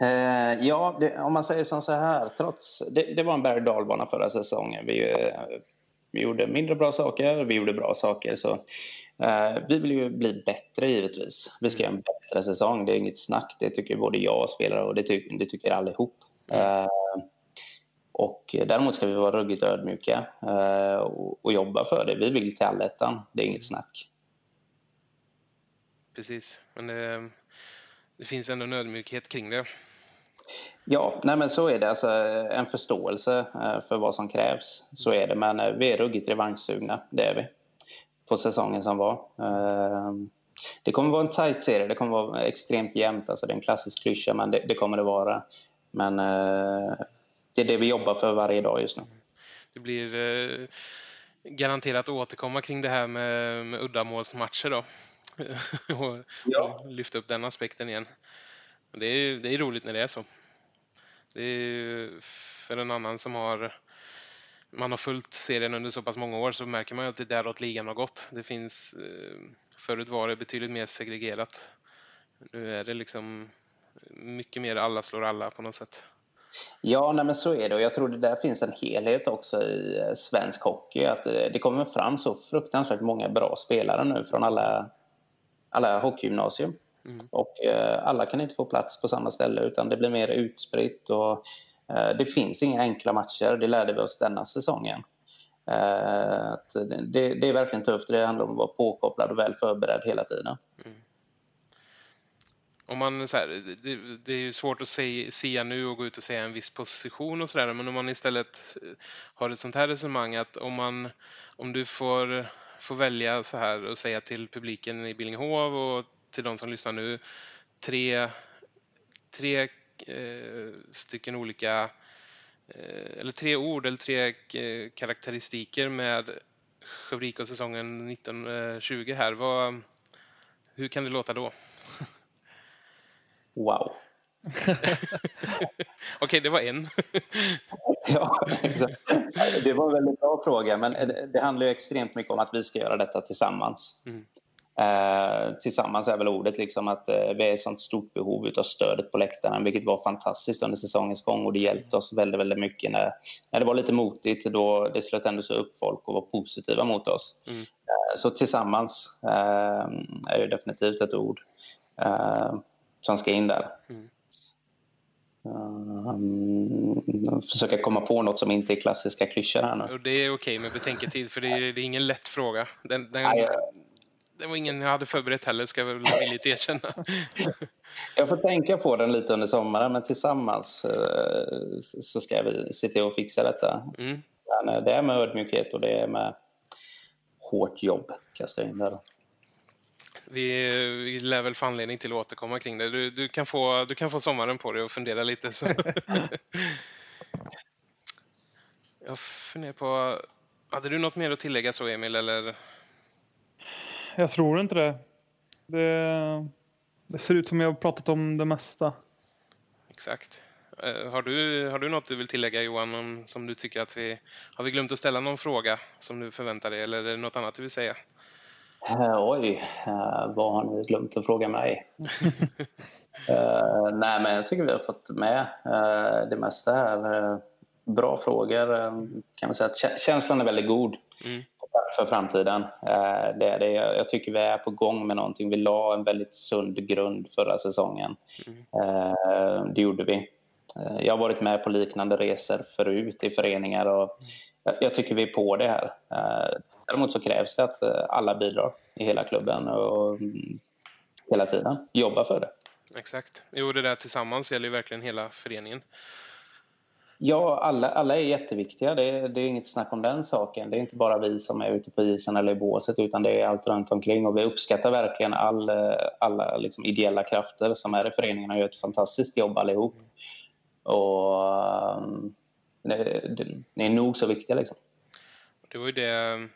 Speaker 3: Eh, ja, det, om man säger som så här, trots, det, det var en berg dalbana förra säsongen. Vi, eh, vi gjorde mindre bra saker, vi gjorde bra saker. Så, eh, vi vill ju bli bättre givetvis. Vi ska göra en bättre säsong, det är inget snack. Det tycker både jag och spelare och det, ty, det tycker allihop. Mm. Och däremot ska vi vara ruggigt ödmjuka och, och jobba för det. Vi vill till allettan, det är inget snack.
Speaker 1: Precis, men det, det finns ändå en ödmjukhet kring det.
Speaker 3: Ja, nej men så är det. Alltså, en förståelse för vad som krävs. Så är det. Men vi är ruggigt revanschsugna, det är vi. På säsongen som var. Det kommer vara en tight serie. Det kommer vara extremt jämnt. Alltså, det är en klassisk klyscha, men det, det kommer det vara. Men det är det vi jobbar för varje dag just nu.
Speaker 1: Det blir eh, garanterat att återkomma kring det här med, med uddamålsmatcher då. [LAUGHS] och, ja. och lyfta upp den aspekten igen. Det är, det är roligt när det är så. Det är för en annan som har man har följt serien under så pass många år så märker man att det är däråt ligan har gått. Det finns, eh, förut var det betydligt mer segregerat. Nu är det liksom mycket mer alla slår alla på något sätt.
Speaker 3: Ja, nej, men så är det. Och jag tror det där finns en helhet också i eh, svensk hockey. Att eh, det kommer fram så fruktansvärt många bra spelare nu från alla, alla hockeygymnasium. Mm. Och eh, alla kan inte få plats på samma ställe utan det blir mer utspritt. Och, eh, det finns inga enkla matcher, det lärde vi oss denna säsongen. Eh, det, det, är verkligen tufft. Det handlar om att vara påkopplad och väl förberedd hela tiden. Mm
Speaker 1: om man, så här, det, det, är ju svårt att säga nu och gå ut och säga en viss position och sådär, men om man istället eh, har ett sånt här resonemang att om, man, om du får, får välja så här och säga till publiken i Billingehov och till de som lyssnar nu tre, tre eh, stycken olika eh, eller tre ord eller tre eh, karaktäristiker med Skövriko-säsongen 1920 eh, här. Vad, hur kan det låta då?
Speaker 3: Wow. [LAUGHS]
Speaker 1: Okej, det var en. [LAUGHS]
Speaker 3: ja, exakt. Det var en väldigt bra fråga, men det handlar ju extremt mycket om att vi ska göra detta tillsammans. Mm. Eh, tillsammans är väl ordet liksom att eh, vi är i sånt stort behov av stödet på läktarna, vilket var fantastiskt under säsongens gång och det hjälpte oss väldigt, väldigt mycket när, när det var lite motigt. Då det slöt ändå så upp folk och var positiva mot oss. Mm. Eh, så tillsammans eh, är det definitivt ett ord. Eh, som ska in där. Mm. Um, försöka komma på något som inte är klassiska klyschor här nu.
Speaker 1: Och det är okej med betänketid för det är, det är ingen lätt fråga. Den, den, Nej, det var ingen jag hade förberett heller ska jag väl villigt erkänna. [LAUGHS]
Speaker 3: jag får tänka på den lite under sommaren men tillsammans uh, så ska vi se till att fixa detta. Mm. Men, det är med ödmjukhet och det är med hårt jobb. Kasta in där.
Speaker 1: Vi, vi lär väl få anledning till att återkomma kring det. Du, du, kan, få, du kan få sommaren på dig och fundera lite. Så. [LAUGHS] Jag funderar på... Hade du något mer att tillägga så, Emil? Eller?
Speaker 2: Jag tror inte det. det. Det ser ut som jag har pratat om det mesta.
Speaker 1: Exakt. Eh, har du, har du något du vill tillägga Johan, om, som du tycker att vi... Har vi glömt att ställa någon fråga som du förväntar dig eller är det något annat du vill säga?
Speaker 3: Uh, oj, uh, vad har ni glömt att fråga mig? uh, [LAUGHS] nej, men jag tycker vi har fått med det mesta här. bra frågor. kan man säga att känslan är väldigt god mm. för framtiden. det är det. Jag tycker vi är på gång med någonting. Vi la en väldigt sund grund förra säsongen. Mm. det gjorde vi. Jag har varit med på liknande resor förut i föreningar och jag tycker vi är på det här. Däremot så krävs det att eh, alla bidrar i hela klubben och mm, hela tiden jobbar för det.
Speaker 1: Exakt. Jo, det där tillsammans gäller ju verkligen hela föreningen.
Speaker 3: Ja, alla, alla är jätteviktiga. Det är, det är inget snack om den saken. Det är inte bara vi som är ute på isen eller i båset utan det är allt runt omkring. Och vi uppskattar verkligen all, alla liksom ideella krafter som är i föreningen och gör ett fantastiskt jobb allihop. Och ni det, är nog så viktiga liksom.
Speaker 1: Det var ju det eh,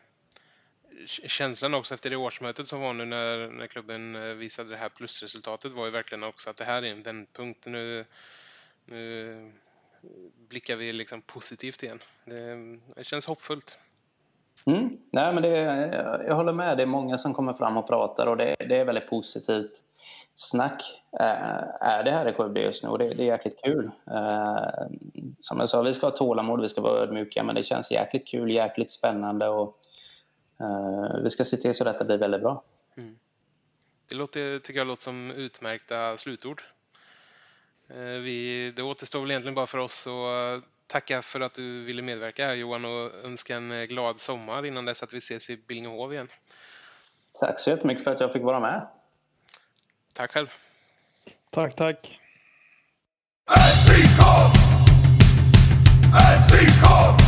Speaker 1: känslan också efter det årsmötet som var nu när, när klubben eh, visade det här plusresultatet var ju verkligen också att det här är en vändpunkt. Nu, nu blickar vi liksom positivt igen. Det, det känns hoppfullt.
Speaker 3: Mm. Nej, men det, jag håller med. Det är många som kommer fram och pratar och det, det är väldigt positivt snack eh, är det här i Skövde just nu och det, det är jäkligt kul. Eh, som jag sa, vi ska ha tålamod, vi ska vara ödmjuka men det känns jäkligt kul, jäkligt spännande och eh, vi ska se till så att detta blir väldigt bra. Mm.
Speaker 1: Det låter, tycker jag låter som utmärkta slutord. Vi, det återstår väl egentligen bara för oss att tacka för att du ville medverka Johan och önska en eh, glad sommar innan dess att vi ses i Billingehov igen.
Speaker 3: Tack så jättemycket för att jag fick vara med.
Speaker 1: Tack själv.
Speaker 2: Tack, tack. SIK! SIK!